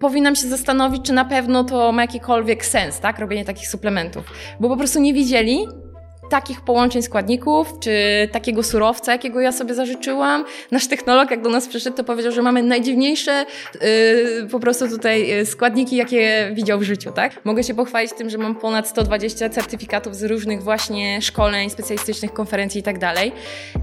powinnam się zastanowić, czy na pewno to ma jakikolwiek sens, tak? Robienie takich suplementów. Bo po prostu nie widzieli, takich połączeń składników, czy takiego surowca, jakiego ja sobie zażyczyłam. Nasz technolog, jak do nas przyszedł, to powiedział, że mamy najdziwniejsze yy, po prostu tutaj y, składniki, jakie widział w życiu, tak? Mogę się pochwalić tym, że mam ponad 120 certyfikatów z różnych właśnie szkoleń, specjalistycznych konferencji i tak dalej.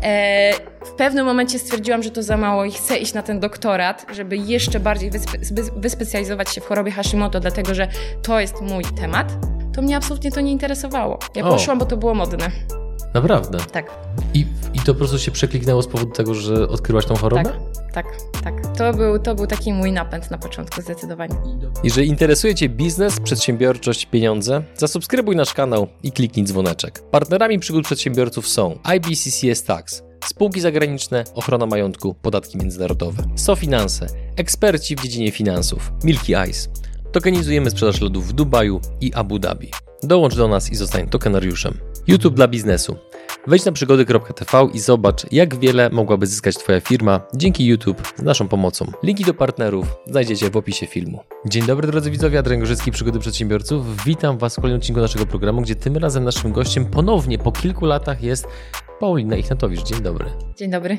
E, w pewnym momencie stwierdziłam, że to za mało i chcę iść na ten doktorat, żeby jeszcze bardziej wyspe wyspecjalizować się w chorobie Hashimoto, dlatego że to jest mój temat to mnie absolutnie to nie interesowało. Ja o. poszłam, bo to było modne. Naprawdę? Tak. I, I to po prostu się przekliknęło z powodu tego, że odkryłaś tą chorobę? Tak, tak, tak. To był, to był taki mój napęd na początku, zdecydowanie. Jeżeli interesuje Cię biznes, przedsiębiorczość, pieniądze, zasubskrybuj nasz kanał i kliknij dzwoneczek. Partnerami przygód przedsiębiorców są IBCCS Tax, spółki zagraniczne, ochrona majątku, podatki międzynarodowe, SoFinanse, eksperci w dziedzinie finansów, Milky Ice, Tokenizujemy sprzedaż lodów w Dubaju i Abu Dhabi. Dołącz do nas i zostań tokenariuszem. YouTube dla biznesu. Wejdź na przygody.tv i zobacz, jak wiele mogłaby zyskać Twoja firma dzięki YouTube z naszą pomocą. Linki do partnerów znajdziecie w opisie filmu. Dzień dobry drodzy widzowie, Adrian Gorzycki, Przygody Przedsiębiorców. Witam Was w kolejnym odcinku naszego programu, gdzie tym razem naszym gościem ponownie po kilku latach jest Paulina Ichnatowicz, dzień dobry. Dzień dobry.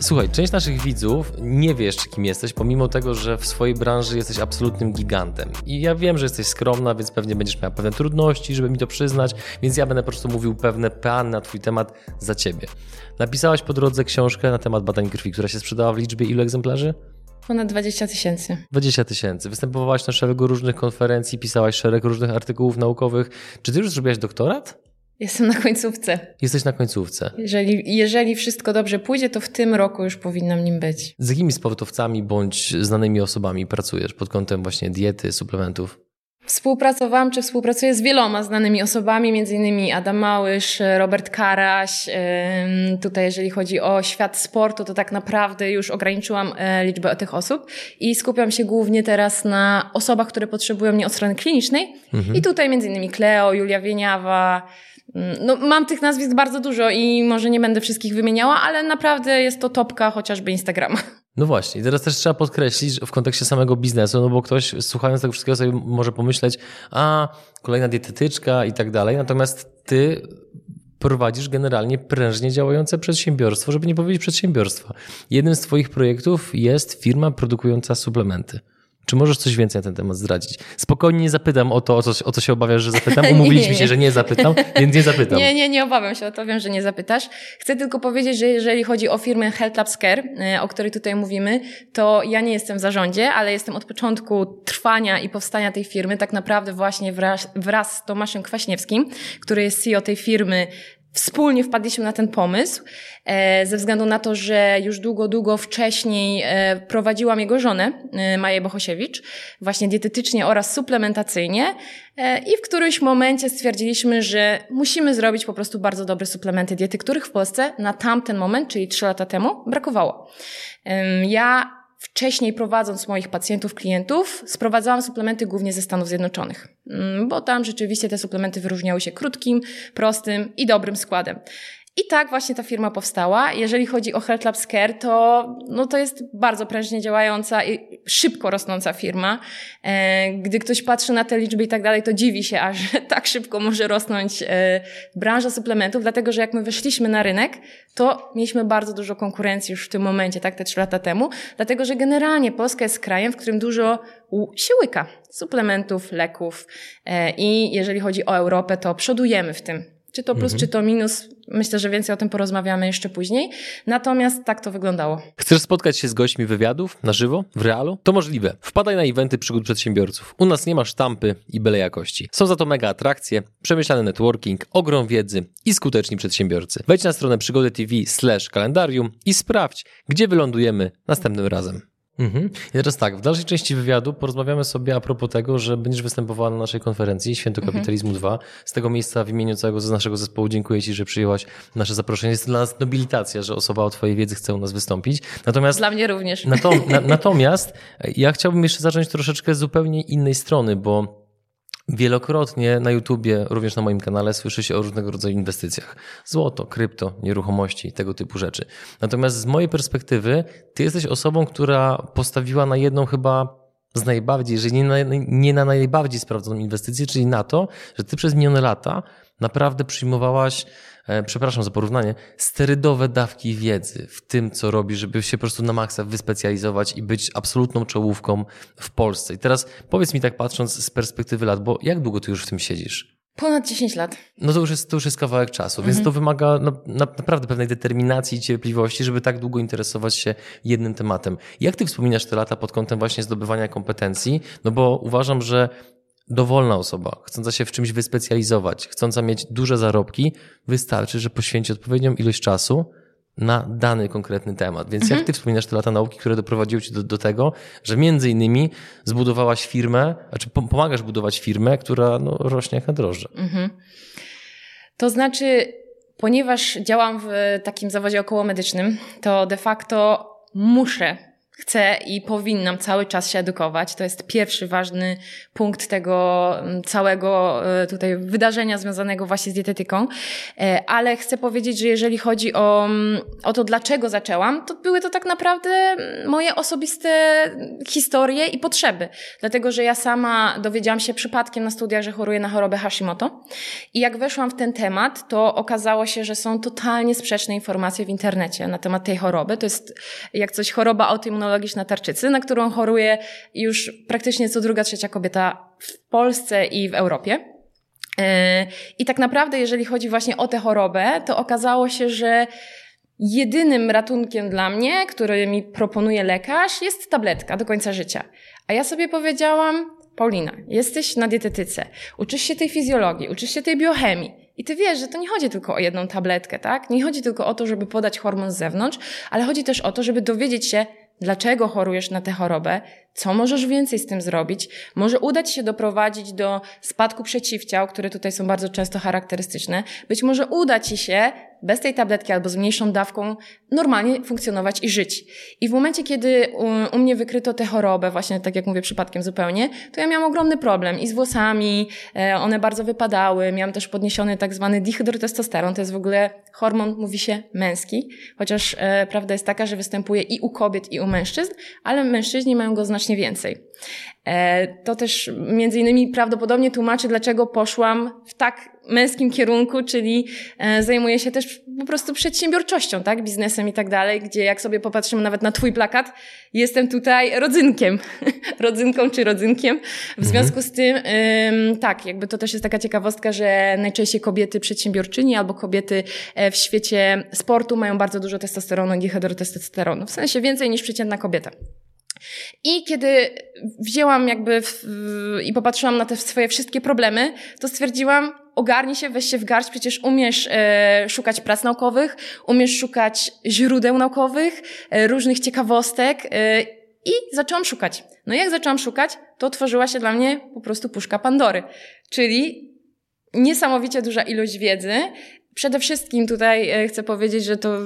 Słuchaj, część naszych widzów nie wie jeszcze kim jesteś, pomimo tego, że w swojej branży jesteś absolutnym gigantem. I ja wiem, że jesteś skromna, więc pewnie będziesz miała pewne trudności, żeby mi to przyznać, więc ja będę po prostu mówił pewne peany na twój temat za ciebie. Napisałaś po drodze książkę na temat badań krwi, która się sprzedała w liczbie ilu egzemplarzy? Ponad 20 tysięcy. 20 tysięcy. Występowałaś na szeregu różnych konferencji, pisałaś szereg różnych artykułów naukowych. Czy ty już zrobiłaś doktorat? Jestem na końcówce. Jesteś na końcówce. Jeżeli, jeżeli wszystko dobrze pójdzie, to w tym roku już powinnam nim być. Z jakimi sportowcami bądź znanymi osobami pracujesz pod kątem właśnie diety, suplementów? Współpracowałam, czy współpracuję z wieloma znanymi osobami, między innymi Adam Małysz, Robert Karaś. Tutaj jeżeli chodzi o świat sportu, to tak naprawdę już ograniczyłam e, liczbę tych osób i skupiam się głównie teraz na osobach, które potrzebują mnie od strony klinicznej. Mhm. I tutaj między innymi Kleo, Julia Wieniawa, no, mam tych nazwisk bardzo dużo i może nie będę wszystkich wymieniała, ale naprawdę jest to topka chociażby Instagrama. No właśnie, teraz też trzeba podkreślić w kontekście samego biznesu, no bo ktoś słuchając tego wszystkiego sobie może pomyśleć, a kolejna dietetyczka i tak dalej, natomiast ty prowadzisz generalnie prężnie działające przedsiębiorstwo, żeby nie powiedzieć przedsiębiorstwa. Jednym z twoich projektów jest firma produkująca suplementy. Czy możesz coś więcej na ten temat zdradzić? Spokojnie nie zapytam o to, o co, o co się obawiasz, że zapytam. Umówiliśmy się, że nie zapytam, więc nie zapytam. Nie, nie, nie obawiam się o to, wiem, że nie zapytasz. Chcę tylko powiedzieć, że jeżeli chodzi o firmę Health Labs Care, e, o której tutaj mówimy, to ja nie jestem w zarządzie, ale jestem od początku trwania i powstania tej firmy, tak naprawdę właśnie wraz, wraz z Tomaszem Kwaśniewskim, który jest CEO tej firmy, wspólnie wpadliśmy na ten pomysł, e, ze względu na to, że już długo, długo wcześniej e, prowadziłam jego żonę, e, Maję Bohosiewicz, właśnie dietetycznie oraz suplementacyjnie i w którymś momencie stwierdziliśmy, że musimy zrobić po prostu bardzo dobre suplementy diety, których w Polsce na tamten moment, czyli trzy lata temu, brakowało. Ja wcześniej prowadząc moich pacjentów, klientów, sprowadzałam suplementy głównie ze Stanów Zjednoczonych, mm, bo tam rzeczywiście te suplementy wyróżniały się krótkim, prostym i dobrym składem. I tak właśnie ta firma powstała. Jeżeli chodzi o Health Labs Care, to, no to jest bardzo prężnie działająca i szybko rosnąca firma. E, gdy ktoś patrzy na te liczby i tak dalej, to dziwi się, a że tak szybko może rosnąć e, branża suplementów, dlatego że jak my weszliśmy na rynek, to mieliśmy bardzo dużo konkurencji już w tym momencie, tak, te trzy lata temu, dlatego że generalnie Polska jest krajem, w którym dużo się łyka suplementów, leków e, i jeżeli chodzi o Europę, to przodujemy w tym. Czy to plus, mhm. czy to minus, myślę, że więcej o tym porozmawiamy jeszcze później. Natomiast tak to wyglądało. Chcesz spotkać się z gośćmi wywiadów na żywo, w realu? To możliwe. Wpadaj na eventy przygód przedsiębiorców. U nas nie ma sztampy i byle jakości. Są za to mega atrakcje, przemyślany networking, ogrom wiedzy i skuteczni przedsiębiorcy. Wejdź na stronę przygody TV slash kalendarium i sprawdź, gdzie wylądujemy następnym razem. Mhm. I teraz tak, w dalszej części wywiadu porozmawiamy sobie a propos tego, że będziesz występowała na naszej konferencji Święto mhm. Kapitalizmu mhm. 2. Z tego miejsca w imieniu całego z naszego zespołu dziękuję Ci, że przyjęłaś nasze zaproszenie. Jest to dla nas nobilitacja, że osoba o Twojej wiedzy chce u nas wystąpić. Natomiast, dla mnie również. Natom, na, natomiast ja chciałbym jeszcze zacząć troszeczkę z zupełnie innej strony, bo Wielokrotnie na YouTubie, również na moim kanale, słyszy się o różnego rodzaju inwestycjach. Złoto, krypto, nieruchomości, tego typu rzeczy. Natomiast z mojej perspektywy, ty jesteś osobą, która postawiła na jedną chyba z najbardziej, jeżeli nie na, nie na najbardziej sprawdzoną inwestycję, czyli na to, że ty przez minione lata naprawdę przyjmowałaś, e, przepraszam za porównanie, sterydowe dawki wiedzy w tym, co robisz, żeby się po prostu na maksa wyspecjalizować i być absolutną czołówką w Polsce. I teraz powiedz mi tak patrząc z perspektywy lat, bo jak długo ty już w tym siedzisz? Ponad 10 lat. No to już jest, to już jest kawałek czasu, więc to wymaga na, naprawdę pewnej determinacji i cierpliwości, żeby tak długo interesować się jednym tematem. Jak ty wspominasz te lata pod kątem właśnie zdobywania kompetencji? No bo uważam, że dowolna osoba, chcąca się w czymś wyspecjalizować, chcąca mieć duże zarobki, wystarczy, że poświęci odpowiednią ilość czasu na dany konkretny temat. Więc Mhm. jak ty wspominasz te lata nauki, które doprowadziły cię do, do tego, że między innymi zbudowałaś firmę, znaczy pom- pomagasz budować firmę, która no, rośnie jak na drożdże. Mhm. To znaczy, ponieważ działam w takim zawodzie okołomedycznym, to de facto muszę, chcę i powinnam cały czas się edukować. To jest pierwszy ważny punkt tego mm, całego e, tutaj wydarzenia związanego właśnie z dietetyką. E, Ale chcę powiedzieć, że jeżeli chodzi o, mm, o to, dlaczego zaczęłam, to były to tak naprawdę mm, moje osobiste historie i potrzeby. Dlatego, że ja sama dowiedziałam się przypadkiem na studiach, że choruję na chorobę Hashimoto. I jak weszłam w ten temat, to okazało się, że są totalnie sprzeczne informacje w internecie na temat tej choroby. To jest jak coś choroba autoimmunologiczna tarczycy, na którą choruje już praktycznie co druga, trzecia kobieta w Polsce i w Europie. Yy, I tak naprawdę, jeżeli chodzi właśnie o tę chorobę, to okazało się, że jedynym ratunkiem dla mnie, który mi proponuje lekarz, jest tabletka do końca życia. A ja sobie powiedziałam, Paulina, jesteś na dietetyce, uczysz się tej fizjologii, uczysz się tej biochemii. I ty wiesz, że to nie chodzi tylko o jedną tabletkę, tak? Nie chodzi tylko o to, żeby podać hormon z zewnątrz, ale chodzi też o to, żeby dowiedzieć się, dlaczego chorujesz na tę chorobę, co możesz więcej z tym zrobić. Może udać się doprowadzić do spadku przeciwciał, które tutaj są bardzo często charakterystyczne. Być może uda ci się bez tej tabletki albo z mniejszą dawką normalnie funkcjonować i żyć. I w momencie, kiedy u, u mnie wykryto tę chorobę, właśnie tak jak mówię, przypadkiem zupełnie, to ja miałam ogromny problem i z włosami, e, one bardzo wypadały, miałam też podniesiony tak zwany dihydrotestosteron, to jest w ogóle hormon, mówi się męski, chociaż e, prawda jest taka, że występuje i u kobiet, i u mężczyzn, ale mężczyźni mają go znacznie więcej. E, to też między innymi prawdopodobnie tłumaczy, dlaczego poszłam w tak męskim kierunku, czyli e, zajmuję się też po prostu przedsiębiorczością, tak, biznesem i tak dalej, gdzie jak sobie popatrzymy nawet na twój plakat, jestem tutaj rodzynkiem, rodzynką czy rodzynkiem. W związku z tym, ym, tak, jakby to też jest taka ciekawostka, że najczęściej kobiety przedsiębiorczyni albo kobiety e, w świecie sportu mają bardzo dużo testosteronu i dihydrotestosteronu, w sensie więcej niż przeciętna kobieta. I kiedy wzięłam jakby w, w, i popatrzyłam na te swoje wszystkie problemy, to stwierdziłam, ogarnij się, weź się w garść, przecież umiesz e, szukać prac naukowych, umiesz szukać źródeł naukowych, e, różnych ciekawostek e, i zaczęłam szukać. No i jak zaczęłam szukać, to otworzyła się dla mnie po prostu puszka Pandory, czyli niesamowicie duża ilość wiedzy, Przede wszystkim tutaj e, chcę powiedzieć, że to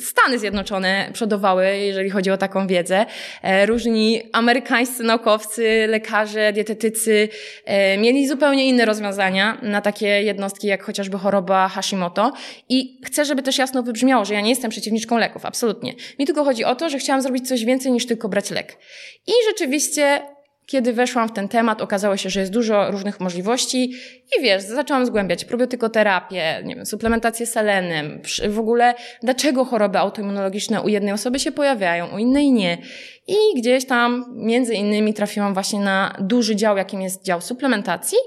Stany Zjednoczone przodowały, jeżeli chodzi o taką wiedzę. E, Różni amerykańscy naukowcy, lekarze, dietetycy e, mieli zupełnie inne rozwiązania na takie jednostki, jak chociażby choroba Hashimoto. I chcę, żeby też jasno wybrzmiało, że ja nie jestem przeciwniczką leków, absolutnie. Mi tylko chodzi o to, że chciałam zrobić coś więcej niż tylko brać lek. I rzeczywiście kiedy weszłam w ten temat, okazało się, że jest dużo różnych możliwości i wiesz, zaczęłam zgłębiać probiotykoterapię, nie wiem, suplementację selenem, w ogóle dlaczego choroby autoimmunologiczne u jednej osoby się pojawiają, u innej nie. I gdzieś tam między innymi trafiłam właśnie na duży dział, jakim jest dział suplementacji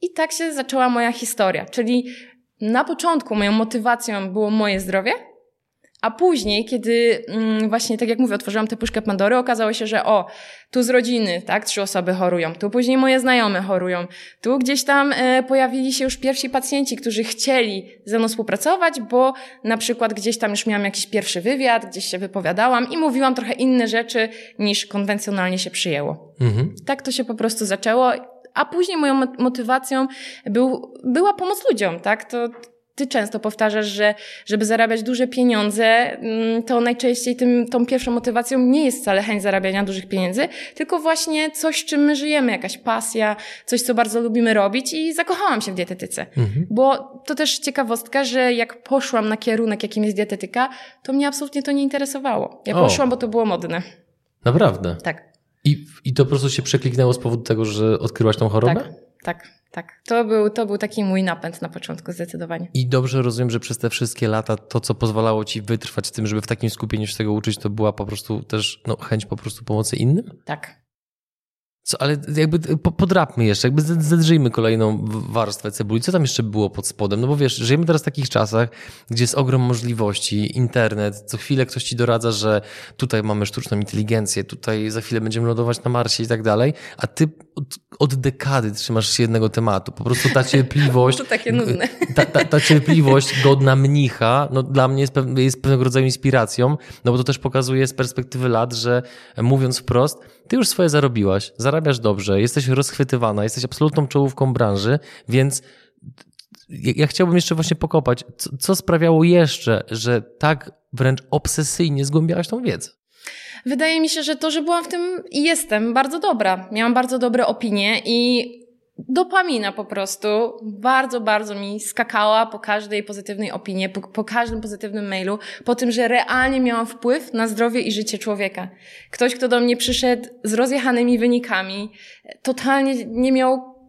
i tak się zaczęła moja historia, czyli na początku moją motywacją było moje zdrowie, a później, kiedy mm, właśnie, tak jak mówię, otworzyłam tę puszkę Pandory, okazało się, że o, tu z rodziny, tak, trzy osoby chorują, tu później moje znajome chorują, tu gdzieś tam e, pojawili się już pierwsi pacjenci, którzy chcieli ze mną współpracować, bo na przykład gdzieś tam już miałam jakiś pierwszy wywiad, gdzieś się wypowiadałam i mówiłam trochę inne rzeczy niż konwencjonalnie się przyjęło. Mhm. Tak to się po prostu zaczęło, a później moją motywacją był, była pomoc ludziom, tak, to ty często powtarzasz, że żeby zarabiać duże pieniądze, to najczęściej tym, tą pierwszą motywacją nie jest wcale chęć zarabiania dużych pieniędzy, tylko właśnie coś, czym my żyjemy, jakaś pasja, coś, co bardzo lubimy robić i zakochałam się w dietetyce. Mhm. Bo to też ciekawostka, że jak poszłam na kierunek, jakim jest dietetyka, to mnie absolutnie to nie interesowało. Ja o. poszłam, bo to było modne. Naprawdę? Tak. I, I to po prostu się przekliknęło z powodu tego, że odkryłaś tą chorobę? Tak, tak. Tak, to był, to był taki mój napęd na początku, zdecydowanie. I dobrze rozumiem, że przez te wszystkie lata to, co pozwalało ci wytrwać w tym, żeby w takim skupieniu się tego uczyć, to była po prostu też no, chęć po prostu pomocy innym? Tak. Co, ale jakby podrapmy jeszcze, jakby zedrzyjmy kolejną warstwę cebuli. Co tam jeszcze było pod spodem? No bo wiesz, żyjemy teraz w takich czasach, gdzie jest ogrom możliwości, internet, co chwilę ktoś ci doradza, że tutaj mamy sztuczną inteligencję, tutaj za chwilę będziemy lądować na Marsie i tak dalej, a ty od, od dekady trzymasz się jednego tematu. Po prostu ta cierpliwość... to takie nudne. Ta, ta, ta cierpliwość godna mnicha, no dla mnie jest, jest pewnego rodzaju inspiracją, no bo to też pokazuje z perspektywy lat, że mówiąc wprost, ty już swoje zarobiłaś, zarabiasz dobrze, jesteś rozchwytywana, jesteś absolutną czołówką branży, więc ja chciałbym jeszcze właśnie pokopać, co, co sprawiało jeszcze, że tak wręcz obsesyjnie zgłębiałaś tą wiedzę? Wydaje mi się, że to, że byłam w tym i jestem bardzo dobra. Miałam bardzo dobre opinie i dopamina po prostu bardzo, bardzo mi skakała po każdej pozytywnej opinii, po, po, każdym pozytywnym mailu, po tym, że realnie miałam wpływ na zdrowie i życie człowieka. Ktoś, kto do mnie przyszedł z rozjechanymi wynikami, totalnie nie miał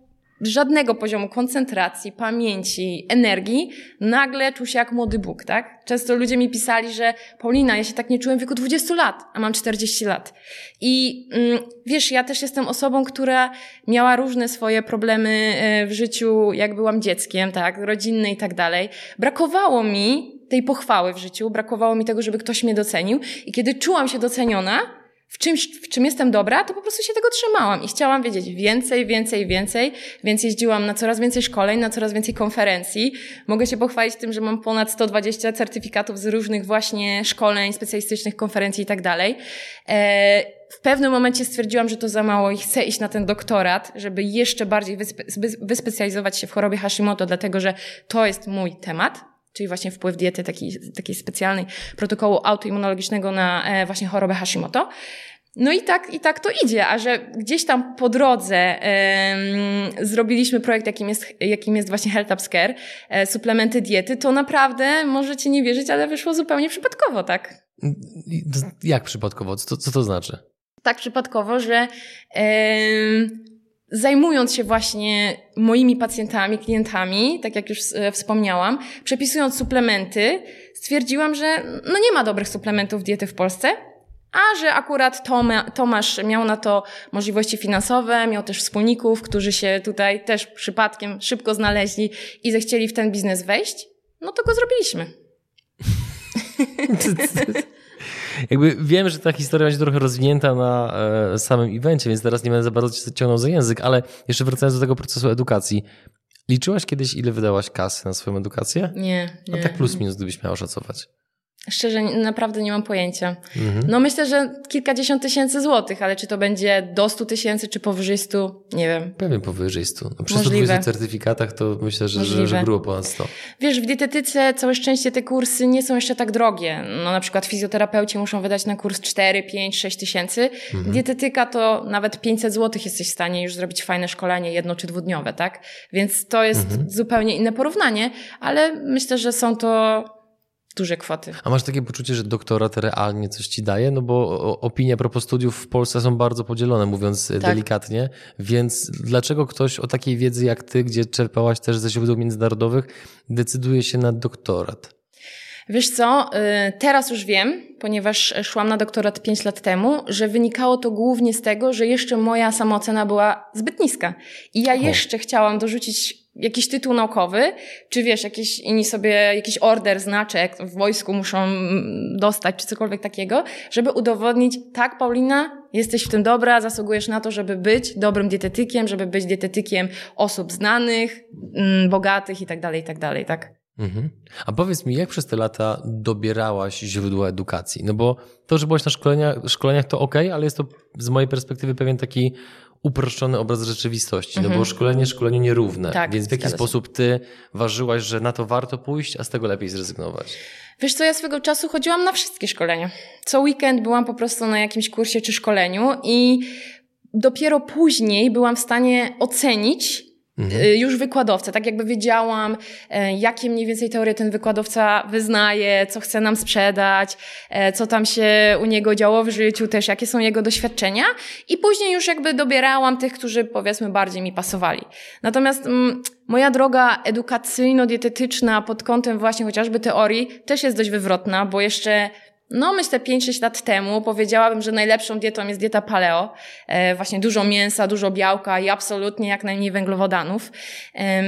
żadnego poziomu koncentracji, pamięci, energii, nagle czuł się jak młody Bóg, tak? Często ludzie mi pisali, że Paulina, ja się tak nie czułem w wieku 20 lat, a mam 40 lat. I mm, wiesz, ja też jestem osobą, która miała różne swoje problemy e, w życiu, jak byłam dzieckiem, tak, rodzinne i tak dalej. Brakowało mi tej pochwały w życiu, brakowało mi tego, żeby ktoś mnie docenił. I kiedy czułam się doceniona, w czymś, w czym jestem dobra, to po prostu się tego trzymałam i chciałam wiedzieć więcej, więcej, więcej, więc jeździłam na coraz więcej szkoleń, na coraz więcej konferencji. Mogę się pochwalić tym, że mam ponad 120 certyfikatów z różnych właśnie szkoleń, specjalistycznych konferencji i tak dalej. E, w pewnym momencie stwierdziłam, że to za mało i chcę iść na ten doktorat, żeby jeszcze bardziej wyspe wyspecjalizować się w chorobie Hashimoto, dlatego że to jest mój temat, czyli właśnie wpływ diety takiej, takiej specjalnej protokołu autoimmunologicznego na e, właśnie chorobę Hashimoto. No i tak, i tak to idzie, a że gdzieś tam po drodze um, zrobiliśmy projekt, jakim jest, jakim jest właśnie Health Up Scare, e, suplementy diety, to naprawdę możecie nie wierzyć, ale wyszło zupełnie przypadkowo, tak? Jak przypadkowo? Co, co to znaczy? Tak przypadkowo, że um, zajmując się właśnie moimi pacjentami, klientami, tak jak już e, wspomniałam, przepisując suplementy, stwierdziłam, że no nie ma dobrych suplementów diety w Polsce, a że akurat Tomasz miał na to możliwości finansowe, miał też wspólników, którzy się tutaj też przypadkiem szybko znaleźli i zechcieli w ten biznes wejść, no to go zrobiliśmy. Jakby wiem, że ta historia będzie trochę rozwinięta na e, samym evencie, więc teraz nie będę za bardzo cię ciągnął za język, ale jeszcze wracając do tego procesu edukacji. Liczyłaś kiedyś, ile wydałaś kasy na swoją edukację? Nie, nie. A tak plus minus, gdybyś miała szacować. Szczerze, naprawdę nie mam pojęcia. Mhm. No myślę, że kilkadziesiąt tysięcy złotych, ale czy to będzie do stu tysięcy, czy powyżej stu, nie wiem. Pewnie powyżej stu. No przy 120 certyfikatach to myślę, że, że, że było ponad 100. Wiesz, w dietetyce całe szczęście te kursy nie są jeszcze tak drogie. No na przykład fizjoterapeuci muszą wydać na kurs 4, 5, 6 tysięcy. Mhm. Dietetyka to nawet 500 złotych jesteś w stanie już zrobić fajne szkolenie jedno czy dwudniowe, tak? Więc to jest mhm. zupełnie inne porównanie, ale myślę, że są to duże kwoty. A masz takie poczucie, że doktorat realnie coś ci daje? No bo opinie a propos studiów w Polsce są bardzo podzielone, mówiąc tak. delikatnie, więc dlaczego ktoś o takiej wiedzy jak ty, gdzie czerpałaś też ze źródeł międzynarodowych, decyduje się na doktorat? Wiesz co, y, teraz już wiem, ponieważ szłam na doktorat 5 lat temu, że wynikało to głównie z tego, że jeszcze moja samoocena była zbyt niska. I ja jeszcze chciałam dorzucić jakiś tytuł naukowy, czy wiesz, jakiś inni sobie, jakiś order, znaczek w wojsku muszą dostać, czy cokolwiek takiego, żeby udowodnić, tak, Paulina, jesteś w tym dobra, zasługujesz na to, żeby być dobrym dietetykiem, żeby być dietetykiem osób znanych, mm, bogatych i tak dalej, i tak dalej, tak? Mhm. A powiedz mi, jak przez te lata dobierałaś źródła edukacji? No bo to, że byłaś na szkoleniach, szkoleniach to ok, ale jest to z mojej perspektywy pewien taki uproszczony obraz rzeczywistości, mhm. no bo mhm. szkolenie szkoleniu nierówne. Tak, więc w jaki sposób ty ważyłaś, że na to warto pójść, a z tego lepiej zrezygnować? Wiesz co, ja swego czasu chodziłam na wszystkie szkolenia. Co weekend byłam po prostu na jakimś kursie czy szkoleniu i dopiero później byłam w stanie ocenić, Mhm. Y, już wykładowca, tak jakby wiedziałam, e, jakie mniej więcej teorie ten wykładowca wyznaje, co chce nam sprzedać, e, co tam się u niego działo w życiu, też jakie są jego doświadczenia i później już jakby dobierałam tych, którzy powiedzmy bardziej mi pasowali. Natomiast mm, moja droga edukacyjno-dietetyczna pod kątem właśnie chociażby teorii też jest dość wywrotna, bo jeszcze no, myślę 5-6 lat temu powiedziałabym, że najlepszą dietą jest dieta paleo. E, właśnie dużo mięsa, dużo białka i absolutnie jak najmniej węglowodanów. E,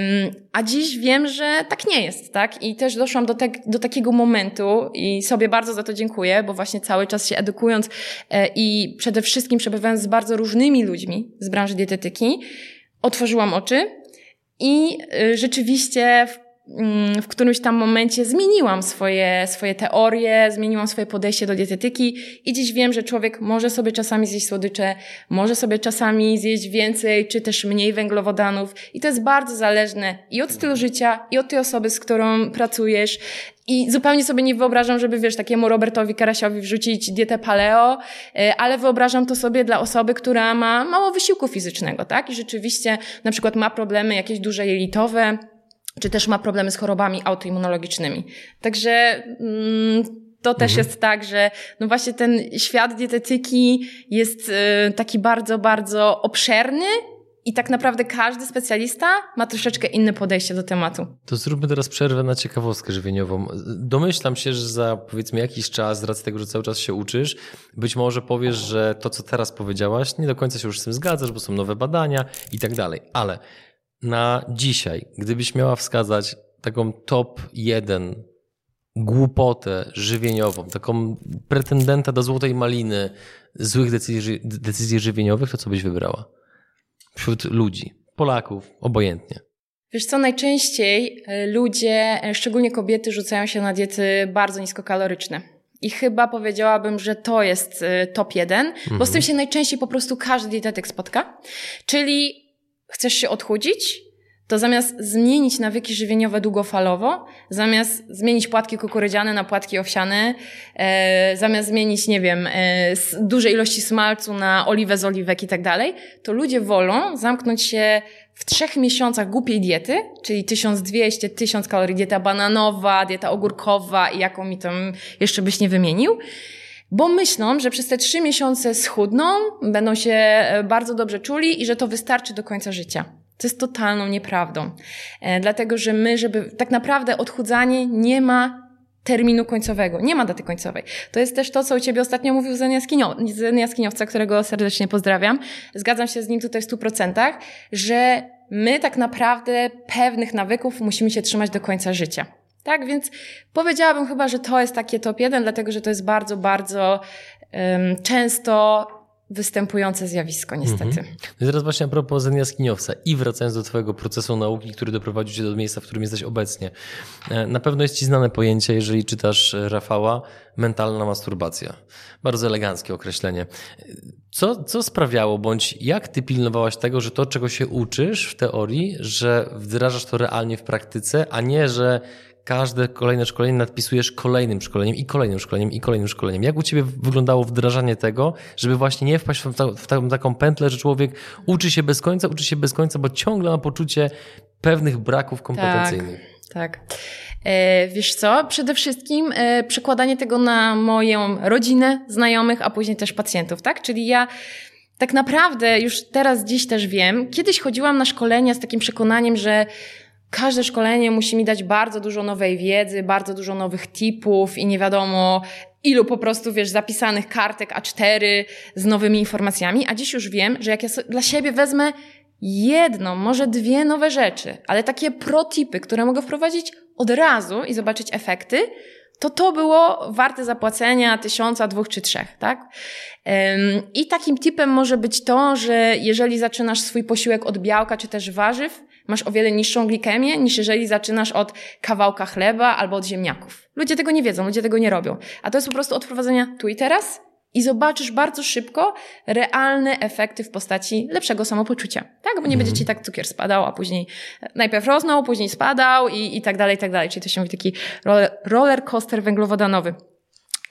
a dziś wiem, że tak nie jest, tak? I też doszłam do, te, do takiego momentu i sobie bardzo za to dziękuję, bo właśnie cały czas się edukując e, i przede wszystkim przebywając z bardzo różnymi ludźmi z branży dietetyki, otworzyłam oczy i e, rzeczywiście w Mm, w którymś tam momencie zmieniłam swoje, swoje teorie, zmieniłam swoje podejście do dietetyki i dziś wiem, że człowiek może sobie czasami zjeść słodycze, może sobie czasami zjeść więcej, czy też mniej węglowodanów. I to jest bardzo zależne i od stylu życia, i od tej osoby, z którą pracujesz, i zupełnie sobie nie wyobrażam, żeby, wiesz, takiemu Robertowi Karasiowi wrzucić dietę paleo, y, ale wyobrażam to sobie dla osoby, która ma mało wysiłku fizycznego, tak? I rzeczywiście na przykład ma problemy jakieś duże jelitowe, czy też ma problemy z chorobami autoimmunologicznymi. Także mm, to też mhm. jest tak, że no właśnie ten świat dietetyki jest y, taki bardzo, bardzo obszerny i tak naprawdę każdy specjalista ma troszeczkę inne podejście do tematu. To zróbmy teraz przerwę na ciekawostkę żywieniową. Domyślam się, że za powiedzmy jakiś czas, z racji tego, że cały czas się uczysz, być może powiesz, że to, co teraz powiedziałaś, nie do końca się już z tym zgadzasz, bo są nowe badania i tak dalej. Ale na dzisiaj, gdybyś miała wskazać taką top jeden głupotę żywieniową, taką pretendenta do złotej maliny złych decyzji, decyzji żywieniowych, to co byś wybrała? Wśród ludzi, Polaków, obojętnie. Wiesz co, najczęściej e, ludzie, e, szczególnie kobiety, rzucają się na diety bardzo niskokaloryczne. I chyba powiedziałabym, że to jest e, top jeden, mhm. bo z tym mhm. się najczęściej po prostu każdy dietetyk spotka. Czyli chcesz się odchudzić, to zamiast zmienić nawyki żywieniowe długofalowo, zamiast zmienić płatki kukurydziane na płatki owsiane, e, zamiast zmienić, nie wiem, e, duże ilości smalcu na oliwę z oliwek i tak dalej, to ludzie wolą zamknąć się w trzech miesiącach głupiej diety, czyli 1200, 1000 kalorii, dieta bananowa, dieta ogórkowa i jaką mi tam jeszcze byś nie wymienił, bo myślą, że przez te trzy miesiące schudną, będą się e, bardzo dobrze czuli i że to wystarczy do końca życia. To jest totalną nieprawdą. E, dlatego, że my, żeby tak naprawdę odchudzanie nie ma terminu końcowego. Nie ma daty końcowej. To jest też to, co u Ciebie ostatnio mówił Zen, Jaskiniow Zen Jaskiniowca, którego serdecznie pozdrawiam. Zgadzam się z nim tutaj w stu procentach, że my tak naprawdę pewnych nawyków musimy się trzymać do końca życia. Tak, więc powiedziałabym chyba, że to jest takie top jeden, dlatego że to jest bardzo, bardzo um, często występujące zjawisko, niestety. Mhm. No i teraz właśnie a propos Zen Jaskiniowca i wracając do Twojego procesu nauki, który doprowadził Cię do miejsca, w którym jesteś obecnie. E, na pewno jest Ci znane pojęcie, jeżeli czytasz Rafała, mentalna masturbacja. Bardzo eleganckie określenie. Co, co sprawiało, bądź jak Ty pilnowałaś tego, że to, czego się uczysz w teorii, że wdrażasz to realnie w praktyce, a nie, że każde kolejne szkolenie nadpisujesz kolejnym szkoleniem i kolejnym szkoleniem i kolejnym szkoleniem. Jak u Ciebie wyglądało wdrażanie tego, żeby właśnie nie wpaść w, ta, w, ta, w taką pętlę, że człowiek uczy się bez końca, uczy się bez końca, bo ciągle ma poczucie pewnych braków kompetencyjnych. Tak. tak. E, wiesz co? Przede wszystkim e, przekładanie tego na moją rodzinę, znajomych, a później też pacjentów, tak? Czyli ja tak naprawdę już teraz dziś też wiem, kiedyś chodziłam na szkolenia z takim przekonaniem, że każde szkolenie musi mi dać bardzo dużo nowej wiedzy, bardzo dużo nowych tipów i nie wiadomo ilu po prostu, wiesz, zapisanych kartek A4 z nowymi informacjami, a dziś już wiem, że jak ja dla siebie wezmę jedną, może dwie nowe rzeczy, ale takie protipy, które mogę wprowadzić od razu i zobaczyć efekty, to to było warte zapłacenia tysiąca, dwóch czy trzech, tak? I takim tipem może być to, że jeżeli zaczynasz swój posiłek od białka czy też warzyw, masz o wiele niższą glikemię, niż jeżeli zaczynasz od kawałka chleba albo od ziemniaków. Ludzie tego nie wiedzą, ludzie tego nie robią. A to jest po prostu odprowadzenia tu i teraz i zobaczysz bardzo szybko realne efekty w postaci lepszego samopoczucia. Tak? Bo nie mhm. będzie ci tak cukier spadał, a później najpierw rosnął, później spadał i, i tak dalej, i tak dalej. Czyli to się mówi taki roller, roller coaster węglowodanowy.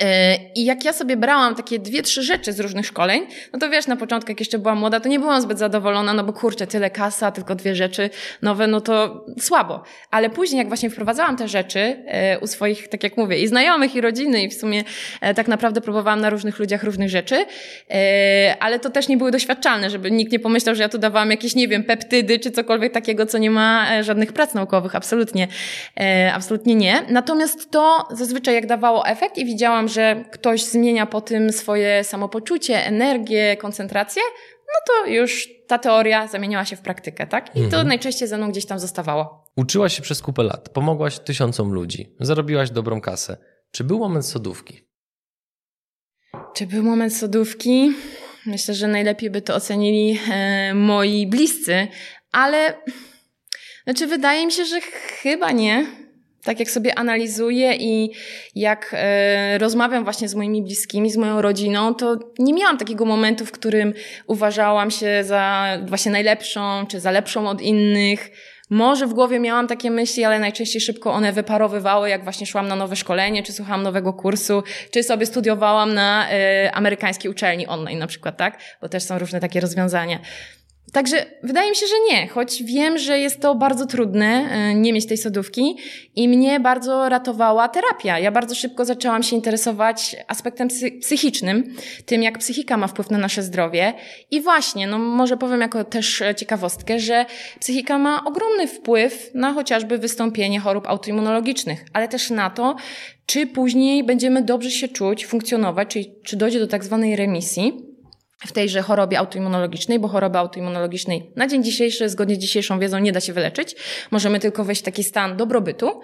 E, I jak ja sobie brałam takie dwie, trzy rzeczy z różnych szkoleń, no to wiesz, na początku, jak jeszcze byłam młoda, to nie byłam zbyt zadowolona, no bo kurczę, tyle kasa, tylko dwie rzeczy nowe, no to słabo. Ale później, jak właśnie wprowadzałam te rzeczy e, u swoich, tak jak mówię, i znajomych, i rodziny, i w sumie e, tak naprawdę próbowałam na różnych ludziach różnych rzeczy, ale to też nie były doświadczalne, żeby nikt nie pomyślał, że ja tu dawałam jakieś, nie wiem, peptydy, czy cokolwiek takiego, co nie ma żadnych prac naukowych. Absolutnie, absolutnie nie. Natomiast to zazwyczaj jak dawało efekt i widziałam, że ktoś zmienia po tym swoje samopoczucie, energię, koncentrację, no to już ta teoria zamieniła się w praktykę, tak? I to mhm. najczęściej ze mną gdzieś tam zostawało. Uczyłaś się przez kupę lat, pomogłaś tysiącom ludzi, zarobiłaś dobrą kasę. Czy był moment sodówki? Czy był moment sodówki? Myślę, że najlepiej by to ocenili e, moi bliscy, ale znaczy wydaje mi się, że chyba nie tak jak sobie analizuję i jak e, rozmawiam właśnie z moimi bliskimi, z moją rodziną, to nie miałam takiego momentu, w którym uważałam się za właśnie najlepszą, czy za lepszą od innych. Może w głowie miałam takie myśli, ale najczęściej szybko one wyparowywały, jak właśnie szłam na nowe szkolenie, czy słuchałam nowego kursu, czy sobie studiowałam na e, amerykańskiej uczelni online na przykład, tak? Bo też są różne takie rozwiązania. Także wydaje mi się, że nie, choć wiem, że jest to bardzo trudne e, nie mieć tej sodówki i mnie bardzo ratowała terapia. Ja bardzo szybko zaczęłam się interesować aspektem psychicznym, tym jak psychika ma wpływ na nasze zdrowie i właśnie, no może powiem jako też ciekawostkę, że psychika ma ogromny wpływ na chociażby wystąpienie chorób autoimmunologicznych, ale też na to, czy później będziemy dobrze się czuć, funkcjonować, czyli czy dojdzie do tak zwanej remisji w tejże chorobie autoimmunologicznej, bo choroby autoimmunologicznej na dzień dzisiejszy, zgodnie z dzisiejszą wiedzą, nie da się wyleczyć. Możemy tylko wejść w taki stan dobrobytu.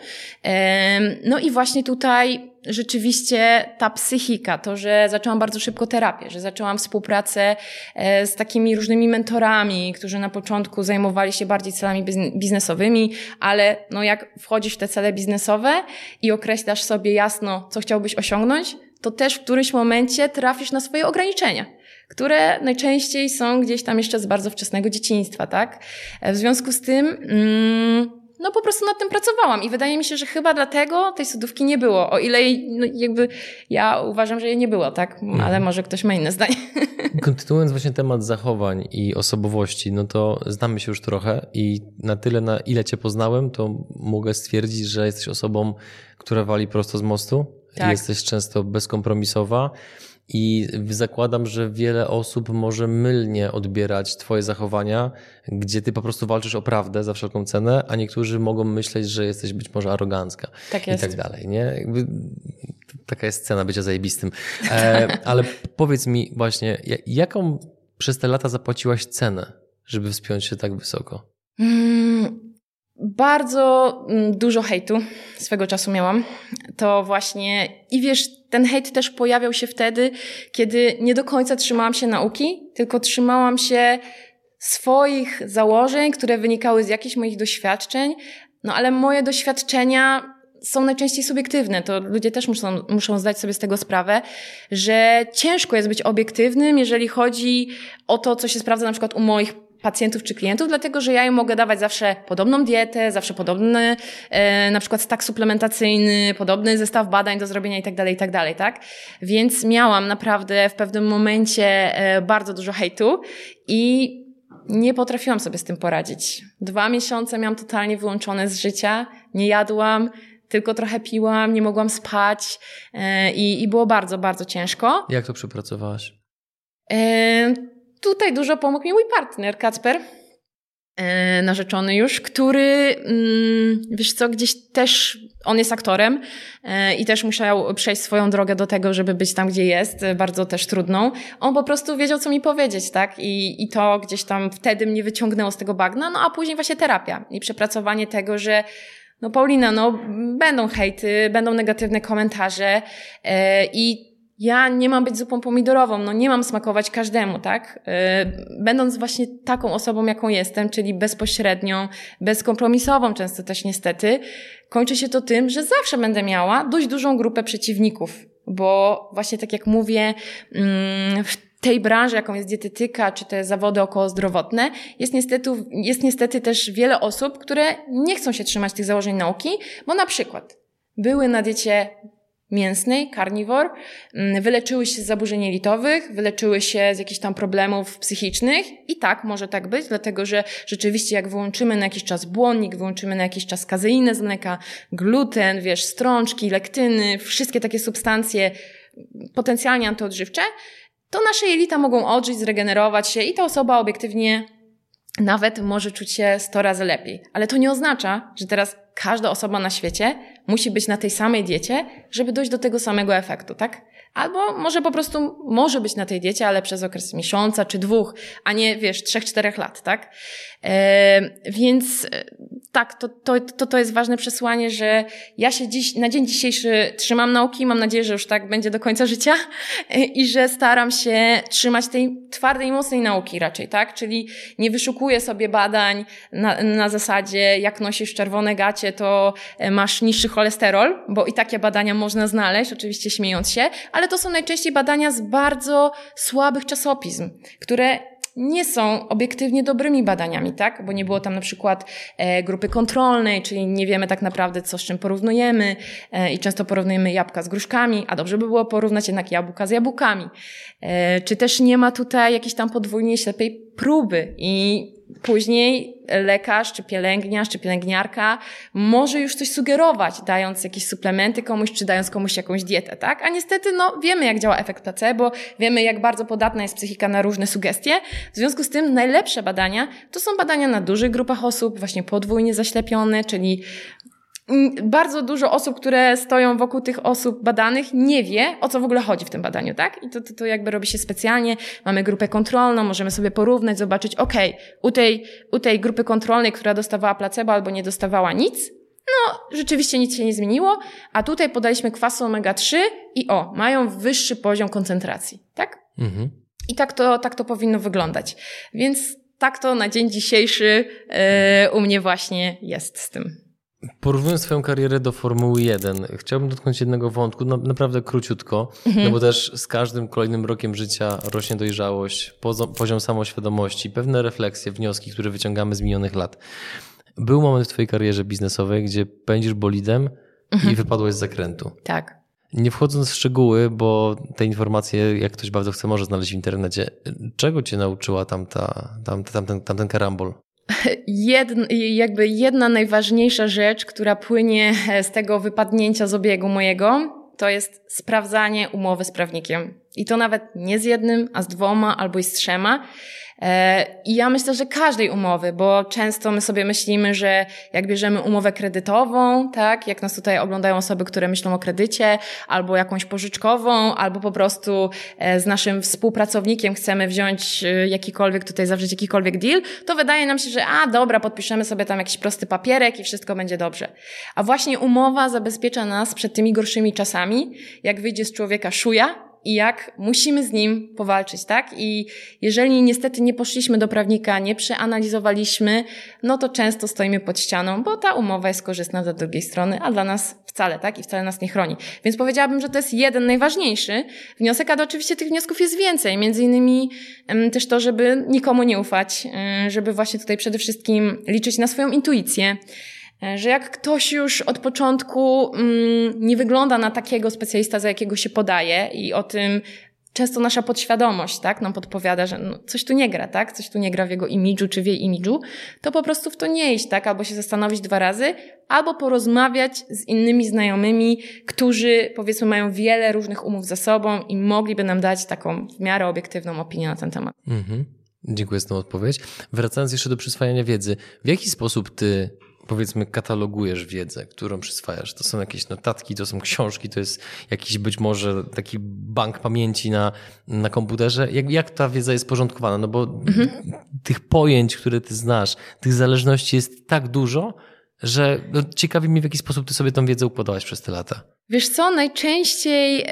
No i właśnie tutaj rzeczywiście ta psychika, to, że zaczęłam bardzo szybko terapię, że zaczęłam współpracę e, z takimi różnymi mentorami, którzy na początku zajmowali się bardziej celami biznesowymi, ale no jak wchodzisz w te cele biznesowe i określasz sobie jasno, co chciałbyś osiągnąć, to też w którymś momencie trafisz na swoje ograniczenia które najczęściej są gdzieś tam jeszcze z bardzo wczesnego dzieciństwa, tak? W związku z tym, mm, no po prostu nad tym pracowałam i wydaje mi się, że chyba dlatego tej sodówki nie było, o ile no jakby ja uważam, że jej nie było, tak? Ale mhm. może ktoś ma inne zdanie. Kontynuując właśnie temat zachowań i osobowości, no to znamy się już trochę i na tyle, na ile cię poznałem, to mogę stwierdzić, że jesteś osobą, która wali prosto z mostu. Tak. Jesteś często bezkompromisowa i zakładam, że wiele osób może mylnie odbierać Twoje zachowania, gdzie Ty po prostu walczysz o prawdę za wszelką cenę, a niektórzy mogą myśleć, że jesteś być może arogancka. Tak jest. I tak dalej, nie? Jakby, taka jest cena bycia zajebistym. E, ale powiedz mi właśnie, jaką przez te lata zapłaciłaś cenę, żeby wspiąć się tak wysoko? Mm, bardzo mm, dużo hejtu swego czasu miałam. To właśnie, i wiesz, ten hejt też pojawiał się wtedy, kiedy nie do końca trzymałam się nauki, tylko trzymałam się swoich założeń, które wynikały z jakichś moich doświadczeń. No ale moje doświadczenia są najczęściej subiektywne. To ludzie też muszą, muszą zdać sobie z tego sprawę, że ciężko jest być obiektywnym, jeżeli chodzi o to, co się sprawdza na przykład u moich pacjentów czy klientów, dlatego że ja im mogę dawać zawsze podobną dietę, zawsze podobny e, na przykład stak suplementacyjny, podobny zestaw badań do zrobienia i tak dalej, i tak dalej, tak? Więc miałam naprawdę w pewnym momencie e, bardzo dużo hejtu i nie potrafiłam sobie z tym poradzić. Dwa miesiące miałam totalnie wyłączone z życia, nie jadłam, tylko trochę piłam, nie mogłam spać e, i, i było bardzo, bardzo ciężko. Jak to przepracowałaś? Tutaj dużo pomógł mi mój partner, Kacper, e, narzeczony już, który, mm, wiesz co, gdzieś też, on jest aktorem e, i też musiał przejść swoją drogę do tego, żeby być tam, gdzie jest, e, bardzo też trudną. On po prostu wiedział, co mi powiedzieć, tak? I, i to gdzieś tam wtedy mnie wyciągnęło z tego bagna, no a później właśnie terapia i przepracowanie tego, że no Paulina, no będą hejty, będą negatywne komentarze i ja nie mam być zupą pomidorową, no nie mam smakować każdemu, tak? Y, będąc właśnie taką osobą, jaką jestem, czyli bezpośrednią, bezkompromisową często też niestety, kończy się to tym, że zawsze będę miała dość dużą grupę przeciwników, bo właśnie tak jak mówię, mm, w tej branży, jaką jest dietetyka, czy te zawody okołozdrowotne, jest niestety, jest niestety też wiele osób, które nie chcą się trzymać tych założeń nauki, bo na przykład były na diecie mięsnej, carnivore, mm, wyleczyły się z zaburzeń jelitowych, wyleczyły się z jakichś tam problemów psychicznych. I tak, może tak być, dlatego że rzeczywiście jak wyłączymy na jakiś czas błonnik, wyłączymy na jakiś czas kazeinę z mleka, gluten, wiesz, strączki, lektyny, wszystkie takie substancje potencjalnie antyodżywcze, to nasze jelita mogą odżyć, zregenerować się i ta osoba obiektywnie nawet może czuć się 100 razy lepiej. Ale to nie oznacza, że teraz każda osoba na świecie musi być na tej samej diecie, żeby dojść do tego samego efektu, tak? Albo może po prostu może być na tej diecie, ale przez okres miesiąca czy dwóch, a nie wiesz, trzech, czterech lat, tak? E, więc e, tak, to, to, to, to jest ważne przesłanie, że ja się dziś, na dzień dzisiejszy trzymam nauki, mam nadzieję, że już tak będzie do końca życia e, i że staram się trzymać tej twardej, mocnej nauki raczej, tak? Czyli nie wyszukuję sobie badań na, na zasadzie, jak nosisz czerwone gacie, to e, masz niższy cholesterol, bo i takie badania można znaleźć, oczywiście śmiejąc się, ale to są najczęściej badania z bardzo słabych czasopism, które nie są obiektywnie dobrymi badaniami, tak? Bo nie było tam na przykład e, grupy kontrolnej, czyli nie wiemy tak naprawdę, co z czym porównujemy e, i często porównujemy jabłka z gruszkami, a dobrze by było porównać jednak jabłka z jabłkami. E, czy też nie ma tutaj jakiejś tam podwójnie ślepej próby i później lekarz, czy pielęgniarz, czy pielęgniarka może już coś sugerować, dając jakieś suplementy komuś, czy dając komuś jakąś dietę, tak? A niestety, no, wiemy, jak działa efekt placebo, wiemy, jak bardzo podatna jest psychika na różne sugestie. W związku z tym najlepsze badania to są badania na dużych grupach osób, właśnie podwójnie zaślepione, czyli bardzo dużo osób, które stoją wokół tych osób badanych, nie wie, o co w ogóle chodzi w tym badaniu, tak? I to, to, to jakby robi się specjalnie. Mamy grupę kontrolną, możemy sobie porównać, zobaczyć, ok, u tej, u tej grupy kontrolnej, która dostawała placebo albo nie dostawała nic, no, rzeczywiście nic się nie zmieniło, a tutaj podaliśmy kwasu omega-3 i o, mają wyższy poziom koncentracji, tak? Mhm. I tak to, tak to powinno wyglądać. Więc tak to na dzień dzisiejszy yy, u mnie właśnie jest z tym. Porównując swoją karierę do Formuły 1, chciałbym dotknąć jednego wątku, no, naprawdę króciutko, mhm. no bo też z każdym kolejnym rokiem życia rośnie dojrzałość, poziom samoświadomości, pewne refleksje, wnioski, które wyciągamy z minionych lat. Był moment w twojej karierze biznesowej, gdzie pędzisz bolidem mhm. i wypadłeś z zakrętu. Tak. Nie wchodząc w szczegóły, bo te informacje, jak ktoś bardzo chce, może znaleźć w internecie. Czego cię nauczyła tamta, tam, tamten, tamten karambol? Jedn, jakby jedna najważniejsza rzecz, która płynie z tego wypadnięcia z obiegu mojego, to jest sprawdzanie umowy z prawnikiem. I to nawet nie z jednym, a z dwoma albo i z trzema. E, I ja myślę, że każdej umowy, bo często my sobie myślimy, że jak bierzemy umowę kredytową, tak, jak nas tutaj oglądają osoby, które myślą o kredycie, albo jakąś pożyczkową, albo po prostu e, z naszym współpracownikiem chcemy wziąć e, jakikolwiek, tutaj zawrzeć jakikolwiek deal, to wydaje nam się, że a dobra, podpiszemy sobie tam jakiś prosty papierek i wszystko będzie dobrze. A właśnie umowa zabezpiecza nas przed tymi gorszymi czasami, jak wyjdzie z człowieka szuja, i jak musimy z nim powalczyć, tak? I jeżeli niestety nie poszliśmy do prawnika, nie przeanalizowaliśmy, no to często stoimy pod ścianą, bo ta umowa jest korzystna dla drugiej strony, a dla nas wcale, tak? I wcale nas nie chroni. Więc powiedziałabym, że to jest jeden najważniejszy wniosek, ale oczywiście tych wniosków jest więcej. Między innymi też to, żeby nikomu nie ufać, żeby właśnie tutaj przede wszystkim liczyć na swoją intuicję, że jak ktoś już od początku mm, nie wygląda na takiego specjalista, za jakiego się podaje i o tym często nasza podświadomość, tak, nam podpowiada, że no, coś tu nie gra, tak, coś tu nie gra w jego imidżu czy w jej imidżu, to po prostu w to nie iść, tak, albo się zastanowić dwa razy, albo porozmawiać z innymi znajomymi, którzy powiedzmy mają wiele różnych umów za sobą i mogliby nam dać taką w miarę obiektywną opinię na ten temat. Mhm. Dziękuję za tę odpowiedź. Wracając jeszcze do przyswajania wiedzy, w jaki sposób ty powiedzmy katalogujesz wiedzę, którą przyswajasz. To są jakieś notatki, to są książki, to jest jakiś być może taki bank pamięci na, na komputerze. Jak, jak ta wiedza jest porządkowana? No bo mhm. tych pojęć, które ty znasz, tych zależności jest tak dużo, że no, ciekawi mnie w jaki sposób ty sobie tą wiedzę układałaś przez te lata. Wiesz co, najczęściej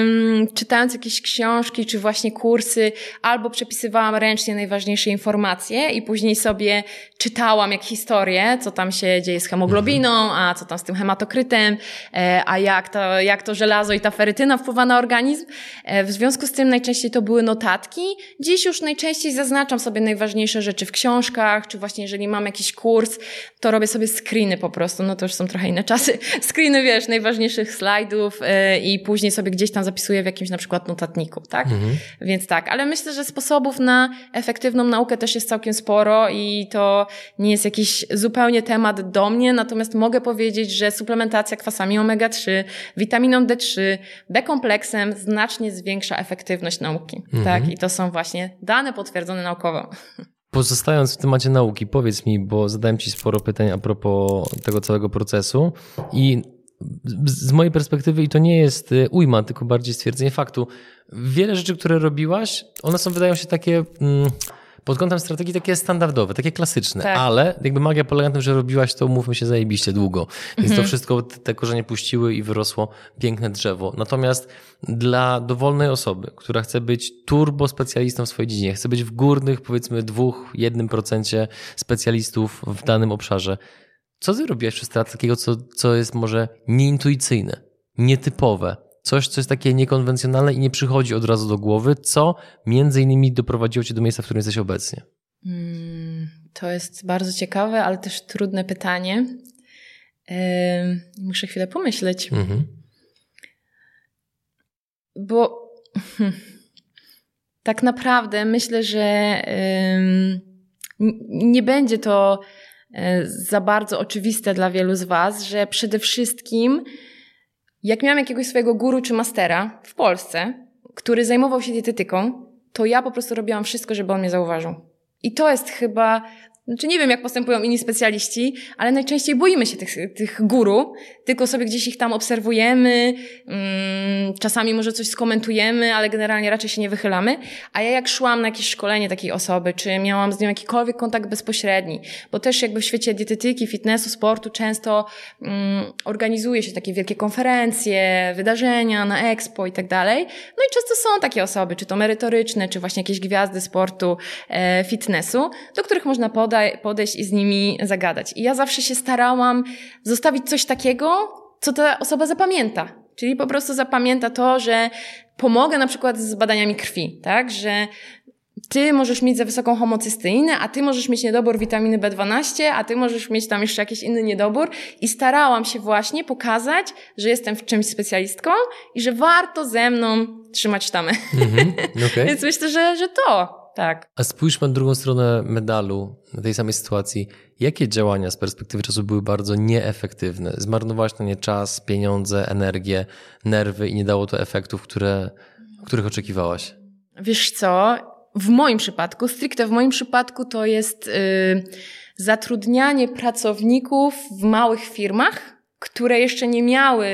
ym, czytając jakieś książki czy właśnie kursy, albo przepisywałam ręcznie najważniejsze informacje i później sobie czytałam jak historię, co tam się dzieje z hemoglobiną, mhm. a co tam z tym hematokrytem, e, a jak to, jak to żelazo i ta ferytyna wpływa na organizm. E, w związku z tym najczęściej to były notatki. Dziś już najczęściej zaznaczam sobie najważniejsze rzeczy w książkach, czy właśnie jeżeli mam jakiś kurs, to robię sobie screeny po prostu, no to już są trochę inne czasy. Screeny, wiesz, najważniejszych slajdów yy, i później sobie gdzieś tam zapisuję w jakimś na przykład notatniku, tak? Mhm. Więc tak, ale myślę, że sposobów na efektywną naukę też jest całkiem sporo i to nie jest jakiś zupełnie temat do mnie, natomiast mogę powiedzieć, że suplementacja kwasami omega-3, witaminą D3, B-kompleksem znacznie zwiększa efektywność nauki, mhm. tak? I to są właśnie dane potwierdzone naukowo. Pozostając w temacie nauki, powiedz mi, bo zadałem Ci sporo pytań a propos tego całego procesu i z mojej perspektywy, i to nie jest y, ujma, tylko bardziej stwierdzenie faktu, wiele rzeczy, które robiłaś, one są, wydają się takie. Mm, pod kątem strategii takie standardowe, takie klasyczne, tak. ale jakby magia polega na tym, że robiłaś to, mówmy się, zajebiście długo. Więc mhm. to wszystko te korzenie puściły i wyrosło piękne drzewo. Natomiast dla dowolnej osoby, która chce być turbo specjalistą w swojej dziedzinie, chce być w górnych, powiedzmy, dwóch, jednym procencie specjalistów w danym obszarze, co ty robiłaś przez strat takiego, co, co jest może nieintuicyjne, nietypowe, coś, co jest takie niekonwencjonalne i nie przychodzi od razu do głowy, co między innymi doprowadziło cię do miejsca, w którym jesteś obecnie? Hmm, to jest bardzo ciekawe, ale też trudne pytanie. Yy, muszę chwilę pomyśleć. Mhm. Bo tak naprawdę myślę, że yy, nie będzie to za bardzo oczywiste dla wielu z Was, że przede wszystkim, jak miałam jakiegoś swojego guru czy mastera w Polsce, który zajmował się dietetyką, to ja po prostu robiłam wszystko, żeby on mnie zauważył. I to jest chyba znaczy nie wiem, jak postępują inni specjaliści, ale najczęściej boimy się tych, tych guru, tylko sobie gdzieś ich tam obserwujemy, mm, czasami może coś skomentujemy, ale generalnie raczej się nie wychylamy. A ja jak szłam na jakieś szkolenie takiej osoby, czy miałam z nią jakikolwiek kontakt bezpośredni, bo też jakby w świecie dietetyki, fitnessu, sportu często mm, organizuje się takie wielkie konferencje, wydarzenia na expo i tak dalej. No i często są takie osoby, czy to merytoryczne, czy właśnie jakieś gwiazdy sportu, e, fitnessu, do których można podejść i z nimi zagadać. I ja zawsze się starałam zostawić coś takiego, co ta osoba zapamięta. Czyli po prostu zapamięta to, że pomogę na przykład z badaniami krwi, tak? Że ty możesz mieć za wysoką homocysteinę, a ty możesz mieć niedobór witaminy B12, a ty możesz mieć tam jeszcze jakiś inny niedobór. I starałam się właśnie pokazać, że jestem w czymś specjalistką i że warto ze mną trzymać sztamę. Mm-hmm, okay. Więc myślę, że, że to tak. A spójrzmy na drugą stronę medalu, tej samej sytuacji. Jakie działania z perspektywy czasu były bardzo nieefektywne? Zmarnowałaś na nie czas, pieniądze, energię, nerwy i nie dało to efektów, które, których oczekiwałaś? Wiesz co? W moim przypadku, stricte w moim przypadku to jest yy, zatrudnianie pracowników w małych firmach, które jeszcze nie miały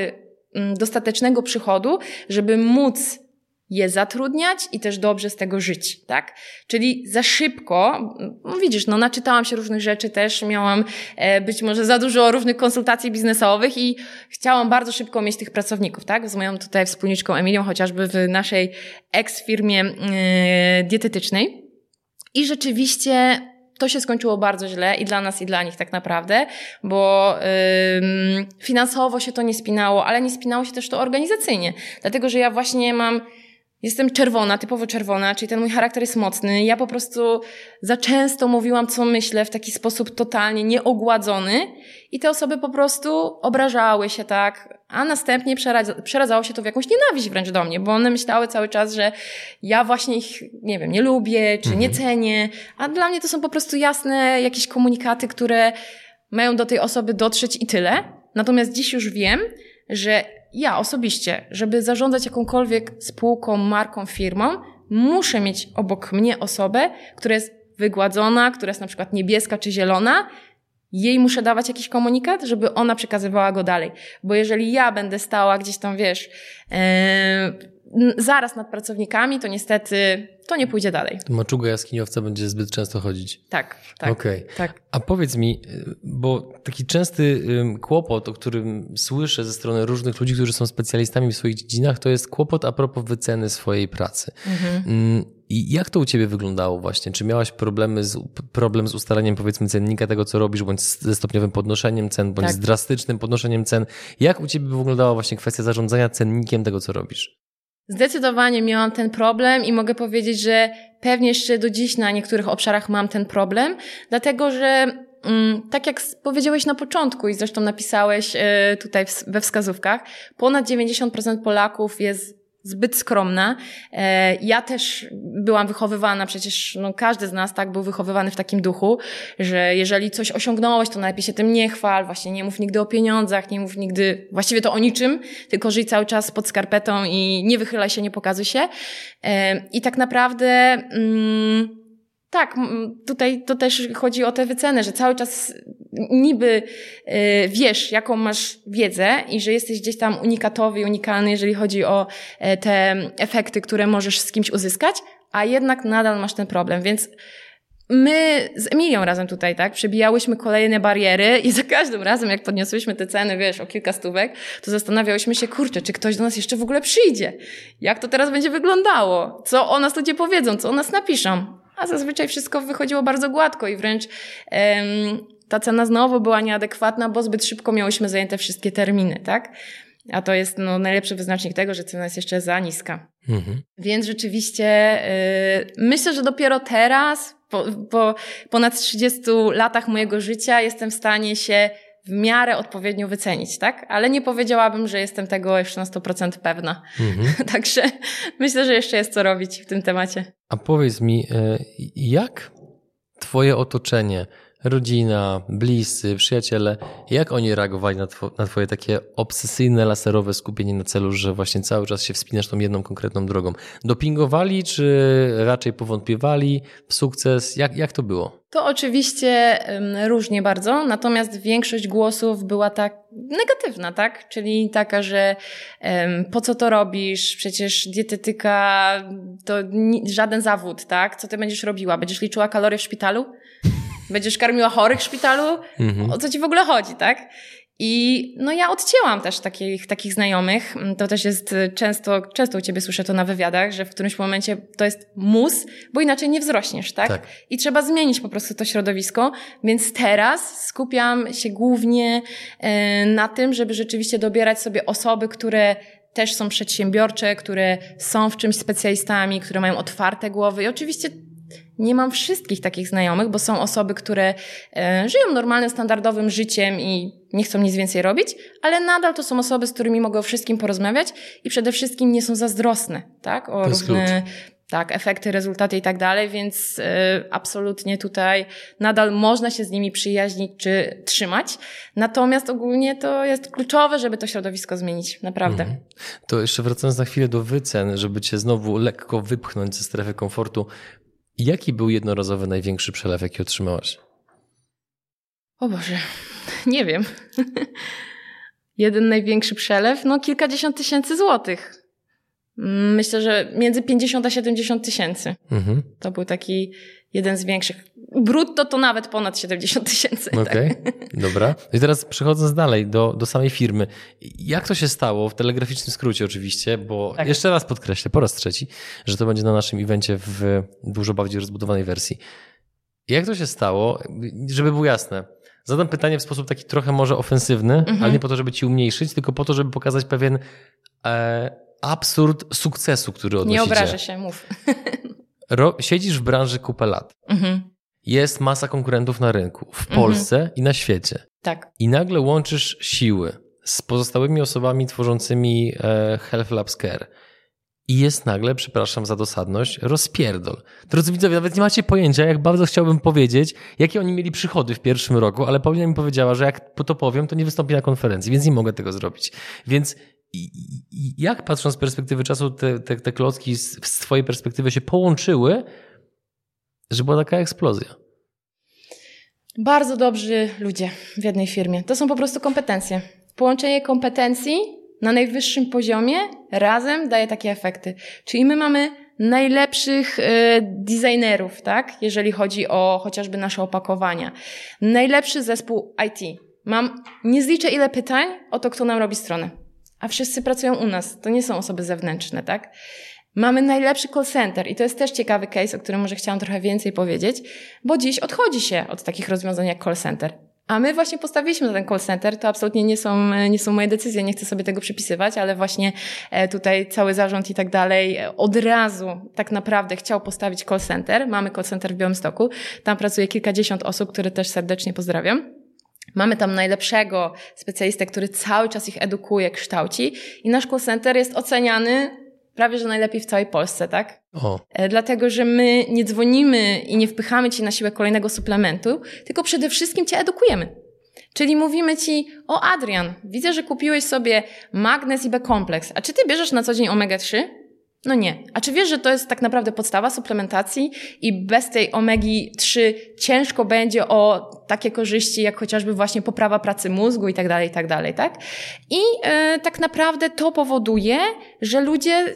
yy, dostatecznego przychodu, żeby móc je zatrudniać i też dobrze z tego żyć, tak? Czyli za szybko, no widzisz, no naczytałam się różnych rzeczy też, miałam e, być może za dużo różnych konsultacji biznesowych i chciałam bardzo szybko mieć tych pracowników, tak? Z moją tutaj wspólniczką Emilią, chociażby w naszej ex-firmie e, dietetycznej. I rzeczywiście to się skończyło bardzo źle i dla nas, i dla nich tak naprawdę, bo finansowo się to nie spinało, ale nie spinało się też to organizacyjnie. Dlatego, że ja właśnie mam Jestem czerwona, typowo czerwona, czyli ten mój charakter jest mocny. Ja po prostu za często mówiłam, co myślę w taki sposób totalnie nieogładzony i te osoby po prostu obrażały się tak, a następnie przeradzało się to w jakąś nienawiść wręcz do mnie, bo one myślały cały czas, że ja właśnie ich, nie wiem, nie lubię, czy nie mhm. cenię, a dla mnie to są po prostu jasne jakieś komunikaty, które mają do tej osoby dotrzeć i tyle. Natomiast dziś już wiem, że ja osobiście, żeby zarządzać jakąkolwiek spółką, marką, firmą, muszę mieć obok mnie osobę, która jest wygładzona, która jest na przykład niebieska czy zielona. Jej muszę dawać jakiś komunikat, żeby ona przekazywała go dalej. Bo jeżeli ja będę stała gdzieś tam, wiesz, zaraz nad pracownikami, to niestety to nie pójdzie dalej. Maczuga jaskiniowca będzie zbyt często chodzić. Tak, tak. Okay. tak. A powiedz mi, bo taki częsty kłopot, o którym słyszę ze strony różnych ludzi, którzy są specjalistami w swoich dziedzinach, to jest kłopot a propos wyceny swojej pracy. Mhm. Mm, I jak to u ciebie wyglądało właśnie? Czy miałaś problemy z, problem z ustaleniem powiedzmy cennika tego, co robisz, bądź ze stopniowym podnoszeniem cen, bądź tak. z drastycznym podnoszeniem cen? Jak u ciebie wyglądała właśnie kwestia zarządzania cennikiem tego, co robisz? Zdecydowanie miałam ten problem i mogę powiedzieć, że pewnie jeszcze do dziś na niektórych obszarach mam ten problem, dlatego że mm, tak jak powiedziałeś na początku i zresztą napisałeś e, tutaj we wskazówkach, ponad 90% Polaków jest zbyt skromna. E, ja też byłam wychowywana, przecież no, każdy z nas tak był wychowywany w takim duchu, że jeżeli coś osiągnąłeś, to najlepiej się tym nie chwal, właśnie nie mów nigdy o pieniądzach, nie mów nigdy, właściwie to o niczym, tylko żyj cały czas pod skarpetą i nie wychylaj się, nie pokazuj się. E, I tak naprawdę... Mm, tak, tutaj to też chodzi o te wyceny, że cały czas niby y, wiesz, jaką masz wiedzę i że jesteś gdzieś tam unikatowy unikalny, jeżeli chodzi o e, te efekty, które możesz z kimś uzyskać, a jednak nadal masz ten problem, więc my z Emilią razem tutaj, tak, przebijałyśmy kolejne bariery i za każdym razem, jak podniosłyśmy te ceny, wiesz, o kilka stówek, to zastanawiałyśmy się, kurczę, czy ktoś do nas jeszcze w ogóle przyjdzie? Jak to teraz będzie wyglądało? Co o nas ludzie powiedzą? Co o nas napiszą? A zazwyczaj wszystko wychodziło bardzo gładko i wręcz um, ta cena znowu była nieadekwatna, bo zbyt szybko miałyśmy zajęte wszystkie terminy, tak? A to jest no, najlepszy wyznacznik tego, że cena jest jeszcze za niska. Mhm. Więc rzeczywiście yy, myślę, że dopiero teraz, po, po ponad 30 latach mojego życia, jestem w stanie się w miarę odpowiednio wycenić, tak? Ale nie powiedziałabym, że jestem tego jeszcze na 100% pewna. Mhm. Także myślę, że jeszcze jest co robić w tym temacie. A powiedz mi, e, jak Twoje otoczenie rodzina, bliscy, przyjaciele, jak oni reagowali na, na twoje takie obsesyjne, laserowe skupienie na celu, że właśnie cały czas się wspinasz tą jedną konkretną drogą? Dopingowali, czy raczej powątpiewali w sukces? Jak, jak to było? To oczywiście różnie bardzo, natomiast większość głosów była tak negatywna, tak? Czyli taka, że po co to robisz? Przecież dietetyka to żaden zawód, tak? Co ty będziesz robiła? Będziesz liczyła kalorie w szpitalu? Będziesz karmiła chorych w szpitalu? Mhm. O co ci w ogóle chodzi, tak? I no ja odcięłam też takich, takich znajomych. To też jest często, często u ciebie słyszę to na wywiadach, że w którymś momencie to jest mus, bo inaczej nie wzrośniesz, tak? tak? I trzeba zmienić po prostu to środowisko. Więc teraz skupiam się głównie e, na tym, żeby rzeczywiście dobierać sobie osoby, które też są przedsiębiorcze, które są w czymś specjalistami, które mają otwarte głowy i oczywiście nie mam wszystkich takich znajomych, bo są osoby, które e, żyją normalnym, standardowym życiem i nie chcą nic więcej robić, ale nadal to są osoby, z którymi mogę o wszystkim porozmawiać i przede wszystkim nie są zazdrosne, tak? O różne tak, efekty, rezultaty i tak dalej, więc y, absolutnie tutaj nadal można się z nimi przyjaźnić czy trzymać. Natomiast ogólnie to jest kluczowe, żeby to środowisko zmienić, naprawdę. Mhm. To jeszcze wracając na chwilę do wycen, żeby cię znowu lekko wypchnąć ze strefy komfortu. Jaki był jednorazowy największy przelew, jaki otrzymałaś? O Boże, nie wiem. Jeden największy przelew, no kilkadziesiąt tysięcy złotych. Myślę, że między 50 a 70 tysięcy. Mhm. To był taki jeden z większych. Brutto to nawet ponad 70 tysięcy. Tak. Okej, okay. dobra. I teraz przechodząc dalej do, do samej firmy. Jak to się stało, w telegraficznym skrócie oczywiście, bo tak. jeszcze raz podkreślę, po raz trzeci, że to będzie na naszym evencie w dużo bardziej rozbudowanej wersji. Jak to się stało, żeby było jasne, zadam pytanie w sposób taki trochę może ofensywny, mhm. ale nie po to, żeby ci umniejszyć, tylko po to, żeby pokazać pewien e, absurd sukcesu, który odnosicie. Nie obrażę się, mów. Ro, siedzisz w branży kupę lat. Mhm. Jest masa konkurentów na rynku, w. Polsce mhm. i na świecie. Tak. I nagle łączysz siły z pozostałymi osobami tworzącymi e, Health Labs Care. I jest nagle, przepraszam za dosadność, rozpierdol. Drodzy widzowie, nawet nie macie pojęcia, jak bardzo chciałbym powiedzieć, jakie oni mieli przychody w pierwszym roku, ale Paulina mi powiedziała, że jak to powiem, to nie wystąpi na konferencji, więc nie mogę tego zrobić. Więc jak patrząc z perspektywy czasu te, te, te klocki z, z twojej perspektywy się połączyły, że była taka eksplozja? Bardzo dobrzy ludzie w jednej firmie. To są po prostu kompetencje. Połączenie kompetencji na najwyższym poziomie razem daje takie efekty. Czyli my mamy najlepszych y, designerów, tak? Jeżeli chodzi o chociażby nasze opakowania. Najlepszy zespół IT. Mam nie zliczę ile pytań o to, kto nam robi stronę a wszyscy pracują u nas. To nie są osoby zewnętrzne, tak? Mamy najlepszy call center i to jest też ciekawy case, o którym może chciałam trochę więcej powiedzieć, bo dziś odchodzi się od takich rozwiązań jak call center. A my właśnie postawiliśmy na ten call center. To absolutnie nie są, nie są moje decyzje, nie chcę sobie tego przypisywać, ale właśnie e, tutaj cały zarząd i tak dalej e, od razu tak naprawdę chciał postawić call center. Mamy call center w Białymstoku. Tam pracuje kilkadziesiąt osób, które też serdecznie pozdrawiam. Mamy tam najlepszego specjalistę, który cały czas ich edukuje, kształci i nasz call center jest oceniany prawie że najlepiej w całej Polsce, tak? O. E, dlatego, że my nie dzwonimy i nie wpychamy ci na siłę kolejnego suplementu, tylko przede wszystkim cię edukujemy. Czyli mówimy ci, o Adrian, widzę, że kupiłeś sobie magnez i B-kompleks, a czy ty bierzesz na co dzień omega-3? No nie. A czy wiesz, że to jest tak naprawdę podstawa suplementacji i bez tej omegi-3 ciężko będzie o takie korzyści, jak chociażby właśnie poprawa pracy mózgu i tak dalej, i tak dalej, tak? I yy, tak naprawdę to powoduje, że ludzie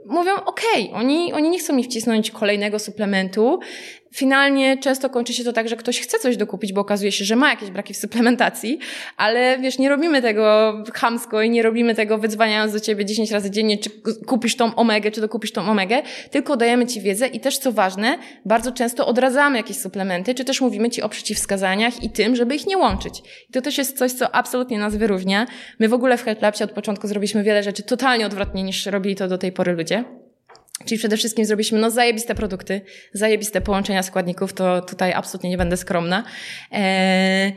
mówią, okej, okay, oni, oni nie chcą mi wcisnąć kolejnego suplementu. Finalnie często kończy się to tak, że ktoś chce coś dokupić, bo okazuje się, że ma jakieś braki w suplementacji, ale wiesz, nie robimy tego chamsko i nie robimy tego wydzwaniając do ciebie 10 razy dziennie, czy kupisz tą omegę, czy dokupisz tą omegę, tylko dajemy ci wiedzę i też co ważne, bardzo często odradzamy jakieś suplementy, czy też mówimy ci o przeciwwskazaniach i tym, żeby ich nie łączyć. I to też jest coś, co absolutnie nas wyróżnia. My w ogóle w Health Labsie od początku zrobiliśmy wiele rzeczy totalnie odwrotnie niż robili to do tej pory ludzie. Czyli przede wszystkim zrobiliśmy no zajebiste produkty, zajebiste połączenia składników, to tutaj absolutnie nie będę skromna. Eee,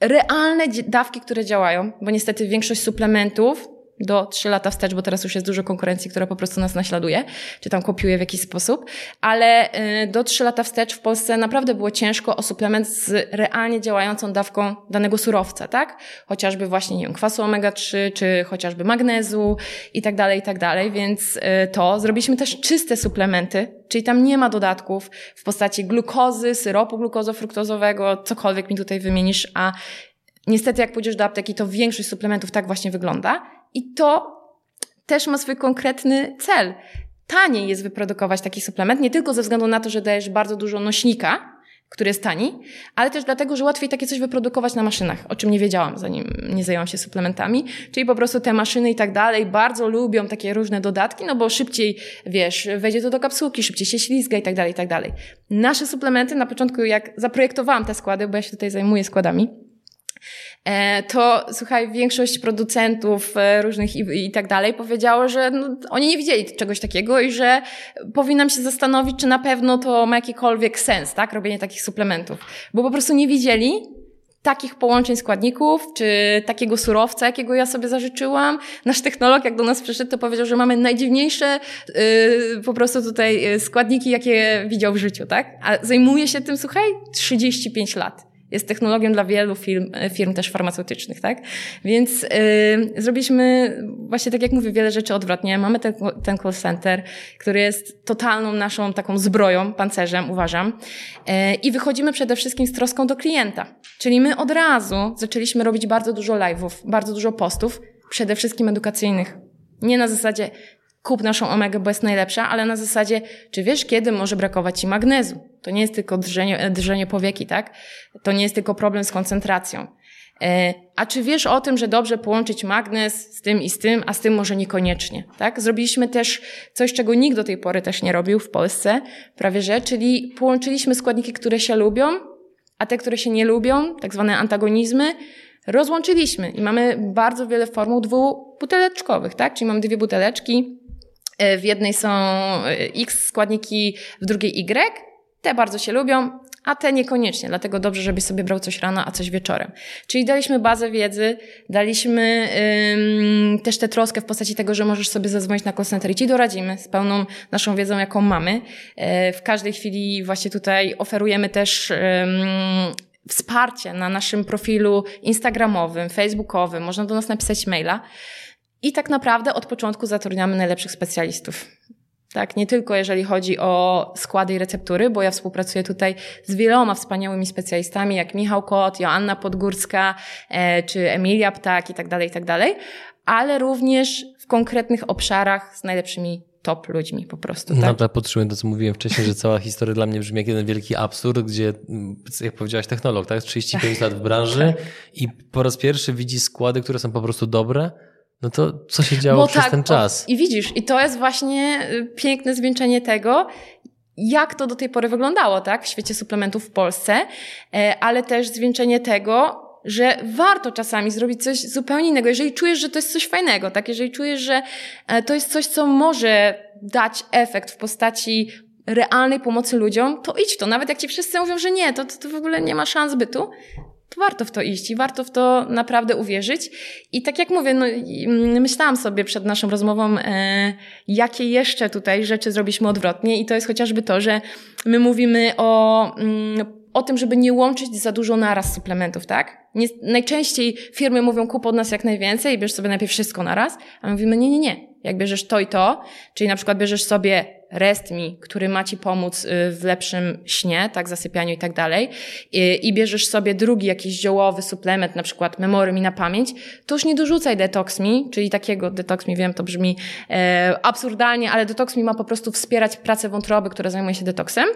realne dawki, które działają, bo niestety większość suplementów do 3 lata wstecz, bo teraz już jest dużo konkurencji, która po prostu nas naśladuje, czy tam kopiuje w jakiś sposób, ale y, do 3 lata wstecz w Polsce naprawdę było ciężko o suplement z realnie działającą dawką danego surowca, tak? Chociażby właśnie, nie wiem, kwasu omega-3, czy chociażby magnezu i tak dalej, i tak dalej, więc y, to. Zrobiliśmy też czyste suplementy, czyli tam nie ma dodatków w postaci glukozy, syropu glukozofruktozowego, cokolwiek mi tutaj wymienisz, a Niestety, jak pójdziesz do apteki, to większość suplementów tak właśnie wygląda. I to też ma swój konkretny cel. Taniej jest wyprodukować taki suplement, nie tylko ze względu na to, że dajesz bardzo dużo nośnika, który jest tani, ale też dlatego, że łatwiej takie coś wyprodukować na maszynach, o czym nie wiedziałam, zanim nie zajęłam się suplementami. Czyli po prostu te maszyny i tak dalej bardzo lubią takie różne dodatki, no bo szybciej, wiesz, wejdzie to do kapsułki, szybciej się ślizga i tak dalej, i tak dalej. Nasze suplementy na początku, jak zaprojektowałam te składy, bo ja się tutaj zajmuję składami, to słuchaj, większość producentów e, różnych i, i tak dalej powiedziało, że no, oni nie widzieli czegoś takiego i że powinnam się zastanowić, czy na pewno to ma jakikolwiek sens, tak, robienie takich suplementów. Bo po prostu nie widzieli, takich połączeń składników, czy takiego surowca, jakiego ja sobie zażyczyłam. Nasz technolog, jak do nas przyszedł, to powiedział, że mamy najdziwniejsze yy, po prostu tutaj składniki, jakie widział w życiu, tak? A zajmuje się tym, słuchaj, 35 lat jest technologią dla wielu firm, firm też farmaceutycznych, tak? Więc yy, zrobiliśmy właśnie, tak jak mówię, wiele rzeczy odwrotnie. Mamy ten, ten call center, który jest totalną naszą taką zbroją, pancerzem, uważam. Yy, I wychodzimy przede wszystkim z troską do klienta. Czyli my od razu zaczęliśmy robić bardzo dużo live'ów, bardzo dużo postów, przede wszystkim edukacyjnych. Nie na zasadzie kup naszą omegę, bo jest najlepsza, ale na zasadzie, czy wiesz, kiedy może brakować ci magnezu? To nie jest tylko drżenie, drżenie powieki, tak? To nie jest tylko problem z koncentracją. E, a czy wiesz o tym, że dobrze połączyć magnez z tym i z tym, a z tym może niekoniecznie, tak? Zrobiliśmy też coś, czego nikt do tej pory też nie robił w Polsce, prawie że, czyli połączyliśmy składniki, które się lubią, a te, które się nie lubią, tak zwane antagonizmy, rozłączyliśmy i mamy bardzo wiele formuł dwubuteleczkowych, tak? Czyli mamy dwie buteleczki, E, w jednej są e, X składniki, w drugiej Y. Te bardzo się lubią, a te niekoniecznie, dlatego dobrze, żebyś sobie brał coś rano, a coś wieczorem. Czyli daliśmy bazę wiedzy, daliśmy ym, też tę troskę w postaci tego, że możesz sobie zadzwonić na call center i ci doradzimy z pełną naszą wiedzą, jaką mamy. Yy, w każdej chwili właśnie tutaj oferujemy też ym, wsparcie na naszym profilu instagramowym, facebookowym, można do nas napisać maila. I tak naprawdę od początku zatrudniamy najlepszych specjalistów. Tak, nie tylko jeżeli chodzi o składy i receptury, bo ja współpracuję tutaj z wieloma wspaniałymi specjalistami, jak Michał Kot, Joanna Podgórska, e, czy Emilia Ptak i tak dalej, i tak dalej, ale również w konkretnych obszarach z najlepszymi top ludźmi po prostu. Tak? Nadal podtrzymuję to, co mówiłem wcześniej, że cała historia dla mnie brzmi jak jeden wielki absurd, gdzie, jak powiedziałaś, technolog, tak? 35 lat w branży i po raz pierwszy widzi składy, które są po prostu dobre, no to co się działo Bo przez tak, ten czas? I widzisz, i to jest właśnie y, piękne zwieńczenie tego, jak to do tej pory wyglądało, tak, w świecie suplementów w Polsce, e, ale też zwieńczenie tego, że warto czasami zrobić coś zupełnie innego, jeżeli czujesz, że to jest coś fajnego, tak? Jeżeli czujesz, że e, to jest coś, co może dać efekt w postaci realnej pomocy ludziom, to idź w to. Nawet jak ci wszyscy mówią, że nie, to, to, to w ogóle nie ma szans bytu, to warto w to iść i warto w to naprawdę uwierzyć. I tak jak mówię, no, mm, myślałam sobie przed naszą rozmową, e, jakie jeszcze tutaj rzeczy zrobiliśmy odwrotnie i to jest chociażby to, że my mówimy o, mm, o tym, żeby nie łączyć za dużo naraz suplementów, tak? Nie, najczęściej firmy mówią kup od nas jak najwięcej i bierz sobie najpierw wszystko naraz, a my mówimy nie, nie, nie. Jak bierzesz to i to, czyli na przykład bierzesz sobie RestMe, który ma ci pomóc y, w lepszym śnie, tak, zasypianiu i tak dalej, i, i bierzesz sobie drugi jakiś ziołowy suplement, na przykład Memory mi na pamięć, to już nie dorzucaj Detox Me, czyli takiego Detox Me, wiem, to brzmi e, absurdalnie, ale Detox Me ma po prostu wspierać pracę wątroby, która zajmuje się detoksem,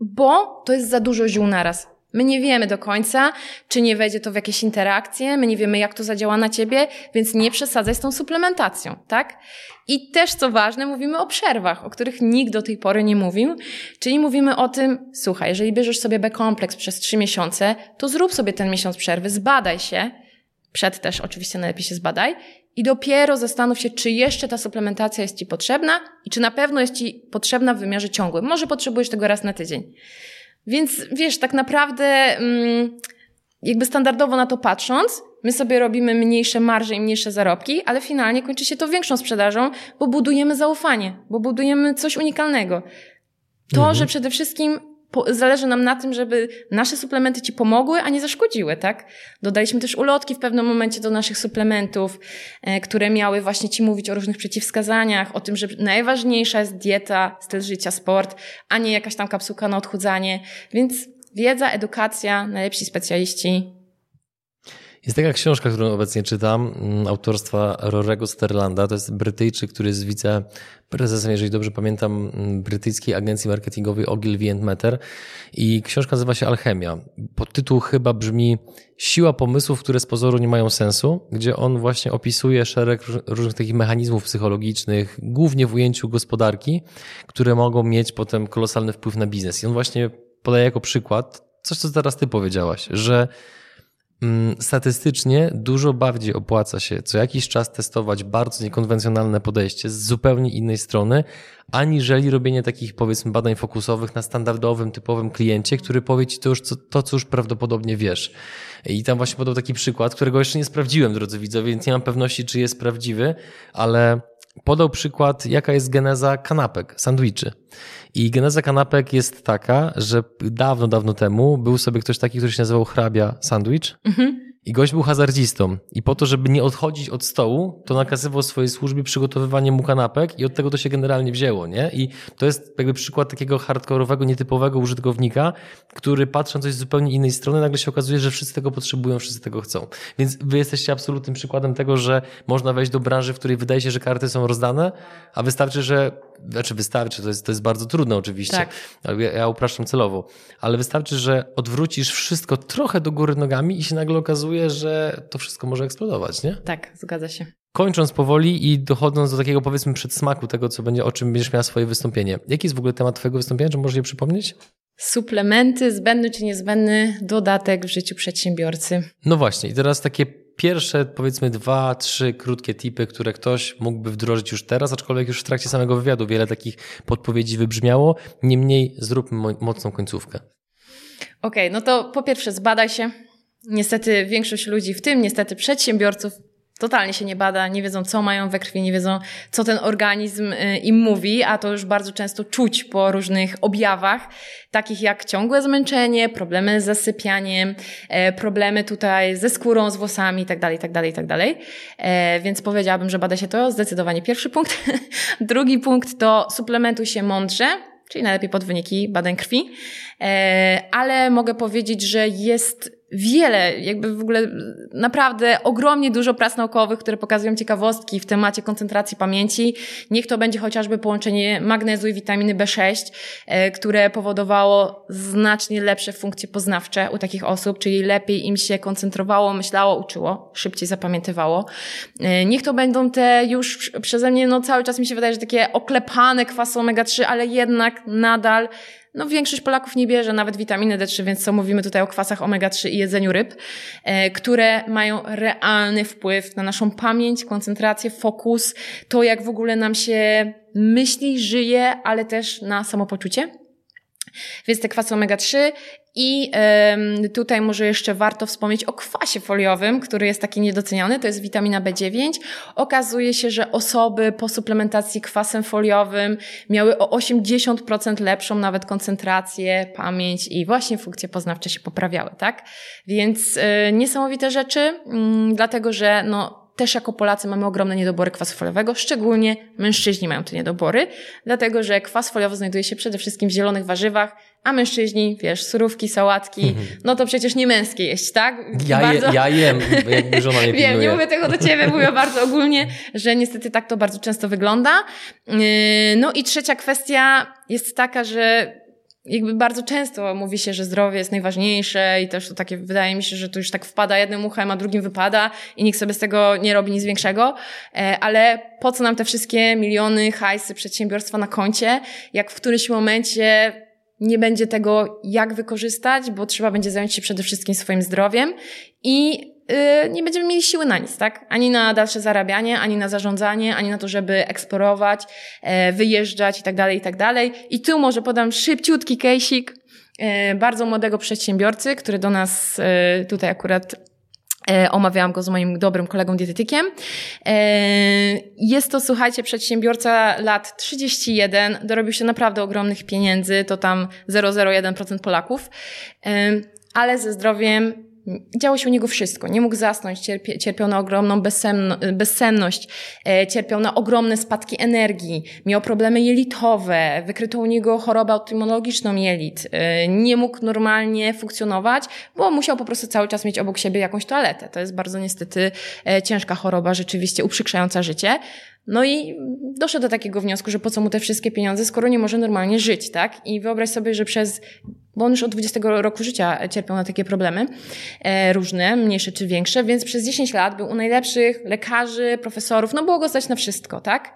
bo to jest za dużo ziół naraz. My nie wiemy do końca, czy nie wejdzie to w jakieś interakcje, my nie wiemy, jak to zadziała na ciebie, więc nie przesadzaj z tą suplementacją, tak? I też, co ważne, mówimy o przerwach, o których nikt do tej pory nie mówił, czyli mówimy o tym, słuchaj, jeżeli bierzesz sobie B-kompleks przez trzy miesiące, to zrób sobie ten miesiąc przerwy, zbadaj się, przed też oczywiście najlepiej się zbadaj i dopiero zastanów się, czy jeszcze ta suplementacja jest Ci potrzebna i czy na pewno jest Ci potrzebna w wymiarze ciągłym. Może potrzebujesz tego raz na tydzień. Więc wiesz, tak naprawdę, mm, jakby standardowo na to patrząc, my sobie robimy mniejsze marże i mniejsze zarobki, ale finalnie kończy się to większą sprzedażą, bo budujemy zaufanie, bo budujemy coś unikalnego. To, mhm. że przede wszystkim zależy nam na tym, żeby nasze suplementy ci pomogły, a nie zaszkodziły, tak? Dodaliśmy też ulotki w pewnym momencie do naszych suplementów, e, które miały właśnie ci mówić o różnych przeciwwskazaniach, o tym, że najważniejsza jest dieta, styl życia, sport, a nie jakaś tam kapsułka na odchudzanie. Więc wiedza, edukacja, najlepsi specjaliści. Jest taka książka, którą obecnie czytam, mm, autorstwa Rorego Sterlanda. To jest Brytyjczyk, który jest wice prezesem, jeżeli dobrze pamiętam, brytyjskiej agencji marketingowej Ogilvy Meter i książka nazywa się Alchemia. Podtytuł chyba brzmi Siła pomysłów, które z pozoru nie mają sensu, gdzie on właśnie opisuje szereg różnych takich mechanizmów psychologicznych, głównie w ujęciu gospodarki, które mogą mieć potem kolosalny wpływ na biznes. I on właśnie podaje jako przykład coś, co teraz ty powiedziałaś, że Mm, statystycznie dużo bardziej opłaca się co jakiś czas testować bardzo niekonwencjonalne podejście z zupełnie innej strony, aniżeli robienie takich powiedzmy badań fokusowych na standardowym, typowym kliencie, który powie ci to już co, to, co już prawdopodobnie wiesz. I tam właśnie podał taki przykład, którego jeszcze nie sprawdziłem, drodzy widzowie, więc nie mam pewności, czy jest prawdziwy, ale podał przykład, jaka jest geneza kanapek, sandwiczy. I geneza kanapek jest taka, że dawno, dawno temu był sobie ktoś taki, który się nazywał hrabia sandwich. Mhm. I gość był hazardzistą. I po to, żeby nie odchodzić od stołu, to nakazywał swojej służbie przygotowywanie mu kanapek i od tego to się generalnie wzięło, nie? I to jest jakby przykład takiego hardkorowego, nietypowego użytkownika, który patrząc coś z zupełnie innej strony, nagle się okazuje, że wszyscy tego potrzebują, wszyscy tego chcą. Więc wy jesteście absolutnym przykładem tego, że można wejść do branży, w której wydaje się, że karty są rozdane, a wystarczy, że znaczy wystarczy, to jest, to jest bardzo trudne oczywiście, tak. ja, ja upraszczam celowo, ale wystarczy, że odwrócisz wszystko trochę do góry nogami i się nagle okazuje, że to wszystko może eksplodować, nie? Tak, zgadza się. Kończąc powoli i dochodząc do takiego powiedzmy przedsmaku tego, co będzie, o czym będziesz miała swoje wystąpienie. Jaki jest w ogóle temat twojego wystąpienia? Czy możesz je przypomnieć? Suplementy, zbędny czy niezbędny dodatek w życiu przedsiębiorcy. No właśnie, i teraz takie pierwsze, powiedzmy, dwa, trzy krótkie tipy, które ktoś mógłby wdrożyć już teraz, aczkolwiek już w trakcie samego wywiadu wiele takich podpowiedzi wybrzmiało. Niemniej zróbmy mocną końcówkę. Okej, okay, no to po pierwsze zbadaj się. Niestety większość ludzi, w tym niestety przedsiębiorców, totalnie się nie bada, nie wiedzą, co mają we krwi, nie wiedzą, co ten organizm y, im mówi, a to już bardzo często czuć po różnych objawach, takich jak ciągłe zmęczenie, problemy z zasypianiem, e, problemy tutaj ze skórą, z włosami itd., itd., itd. Więc powiedziałabym, że bada się to zdecydowanie pierwszy punkt. Drugi punkt to suplementuj się mądrze, czyli najlepiej pod wyniki badań krwi, e, ale mogę powiedzieć, że jest wiele, jakby w ogóle naprawdę ogromnie dużo prac naukowych, które pokazują ciekawostki w temacie koncentracji pamięci. Niech to będzie chociażby połączenie magnezu i witaminy B6, e, które powodowało znacznie lepsze funkcje poznawcze u takich osób, czyli lepiej im się koncentrowało, myślało, uczyło, szybciej zapamiętywało. E, niech to będą te już przeze mnie, no cały czas mi się wydaje, że takie oklepane kwasy omega-3, ale jednak nadal no większość Polaków nie bierze nawet witaminy D3, więc co mówimy tutaj o kwasach omega-3 i jedzeniu ryb, e, które mają realny wpływ na naszą pamięć, koncentrację, fokus, to jak w ogóle nam się myśli, żyje, ale też na samopoczucie. Więc te kwasy omega-3 i um, tutaj może jeszcze warto wspomnieć o kwasie foliowym, który jest taki niedoceniany, to jest witamina B9. Okazuje się, że osoby po suplementacji kwasem foliowym miały o 80% lepszą nawet koncentrację, pamięć i właśnie funkcje poznawcze się poprawiały, tak? Więc y, niesamowite rzeczy, y, dlatego że no też jako Polacy mamy ogromne niedobory kwasu foliowego, szczególnie mężczyźni mają te niedobory, dlatego że kwas foliowy znajduje się przede wszystkim w zielonych warzywach, a mężczyźni, wiesz, surówki, sałatki, mhm. no to przecież nie męskie jeść, tak? Ja, bardzo... je, ja jem, jakby żona nie Wiem, nie mówię tego do ciebie, mówię bardzo ogólnie, że niestety tak to bardzo często wygląda. Yy, no i trzecia kwestia jest taka, że jakby bardzo często mówi się, że zdrowie jest najważniejsze i też to takie, wydaje mi się, że to już tak wpada jednym uchem, a drugim wypada i nikt sobie z tego nie robi nic większego, e, ale po co nam te wszystkie miliony, hajsy, przedsiębiorstwa na koncie, jak w którymś momencie nie będzie tego, jak wykorzystać, bo trzeba będzie zająć się przede wszystkim swoim zdrowiem i yy, nie będziemy mieli siły na nic, tak? Ani na dalsze zarabianie, ani na zarządzanie, ani na to, żeby eksplorować, yy, wyjeżdżać i tak dalej, i tak dalej. I tu może podam szybciutki kejsik yy, bardzo młodego przedsiębiorcy, który do nas yy, tutaj akurat E, omawiałam go z moim dobrym kolegą dietetykiem. E, jest to, słuchajcie, przedsiębiorca lat 31, dorobił się naprawdę ogromnych pieniędzy, to tam 0,01% Polaków, e, ale ze zdrowiem działo się u niego wszystko. Nie mógł zasnąć, cierpi, cierpiał na ogromną bezsenność, e, cierpiał na ogromne spadki energii, miał problemy jelitowe, wykryto u niego chorobę autoimmunologiczną jelit, e, nie mógł normalnie funkcjonować, bo musiał po prostu cały czas mieć obok siebie jakąś toaletę. To jest bardzo niestety e, ciężka choroba, rzeczywiście uprzykrzająca życie. No i doszedł do takiego wniosku, że po co mu te wszystkie pieniądze, skoro nie może normalnie żyć, tak? I wyobraź sobie, że przez, bo on już od 20 roku życia cierpiał na takie problemy, e, różne, mniejsze czy większe, więc przez 10 lat był u najlepszych lekarzy, profesorów, no było go stać na wszystko, tak?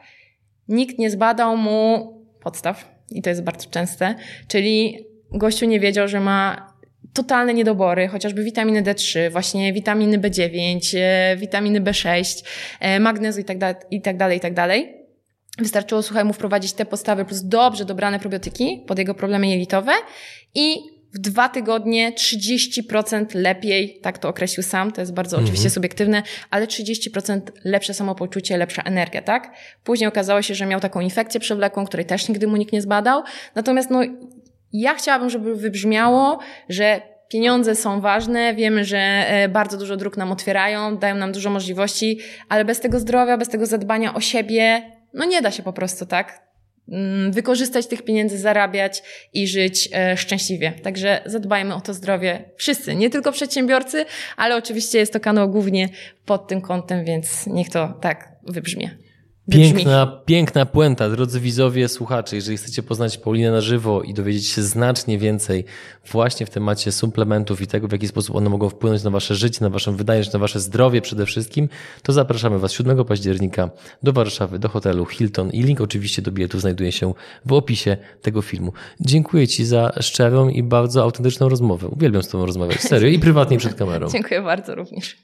Nikt nie zbadał mu podstaw, i to jest bardzo częste, czyli gościu nie wiedział, że ma totalne niedobory, chociażby witaminy D3, właśnie witaminy B9, e, witaminy B6, e, magnezu i tak, dalej, i tak dalej, i tak dalej. Wystarczyło, słuchaj, mu wprowadzić te postawy plus dobrze dobrane probiotyki pod jego problemy jelitowe i w dwa tygodnie 30% lepiej, tak to określił sam, to jest bardzo mhm. oczywiście subiektywne, ale 30% lepsze samopoczucie, lepsza energia, tak? Później okazało się, że miał taką infekcję przewlekłą, której też nigdy mu nikt nie zbadał. Natomiast no, ja chciałabym, żeby wybrzmiało, że pieniądze są ważne, wiemy, że e, bardzo dużo dróg nam otwierają, dają nam dużo możliwości, ale bez tego zdrowia, bez tego zadbania o siebie, no nie da się po prostu, tak? Mm, wykorzystać tych pieniędzy, zarabiać i żyć e, szczęśliwie. Także zadbajmy o to zdrowie wszyscy, nie tylko przedsiębiorcy, ale oczywiście jest to kanał głównie pod tym kątem, więc niech to tak wybrzmie. Piękna, piękna puenta, drodzy widzowie, słuchacze. Jeżeli chcecie poznać Paulinę na żywo i dowiedzieć się znacznie więcej właśnie w temacie suplementów i tego, w jaki sposób one mogą wpłynąć na wasze życie, na waszą wydajność, na wasze zdrowie przede wszystkim, to zapraszamy was 7 października do Warszawy, do hotelu Hilton i link oczywiście do biletu znajduje się w opisie tego filmu. Dziękuję ci za szczerą i bardzo autentyczną rozmowę. Uwielbiam z tobą rozmawiać, serio, i prywatnie przed kamerą. Dziękuję bardzo również.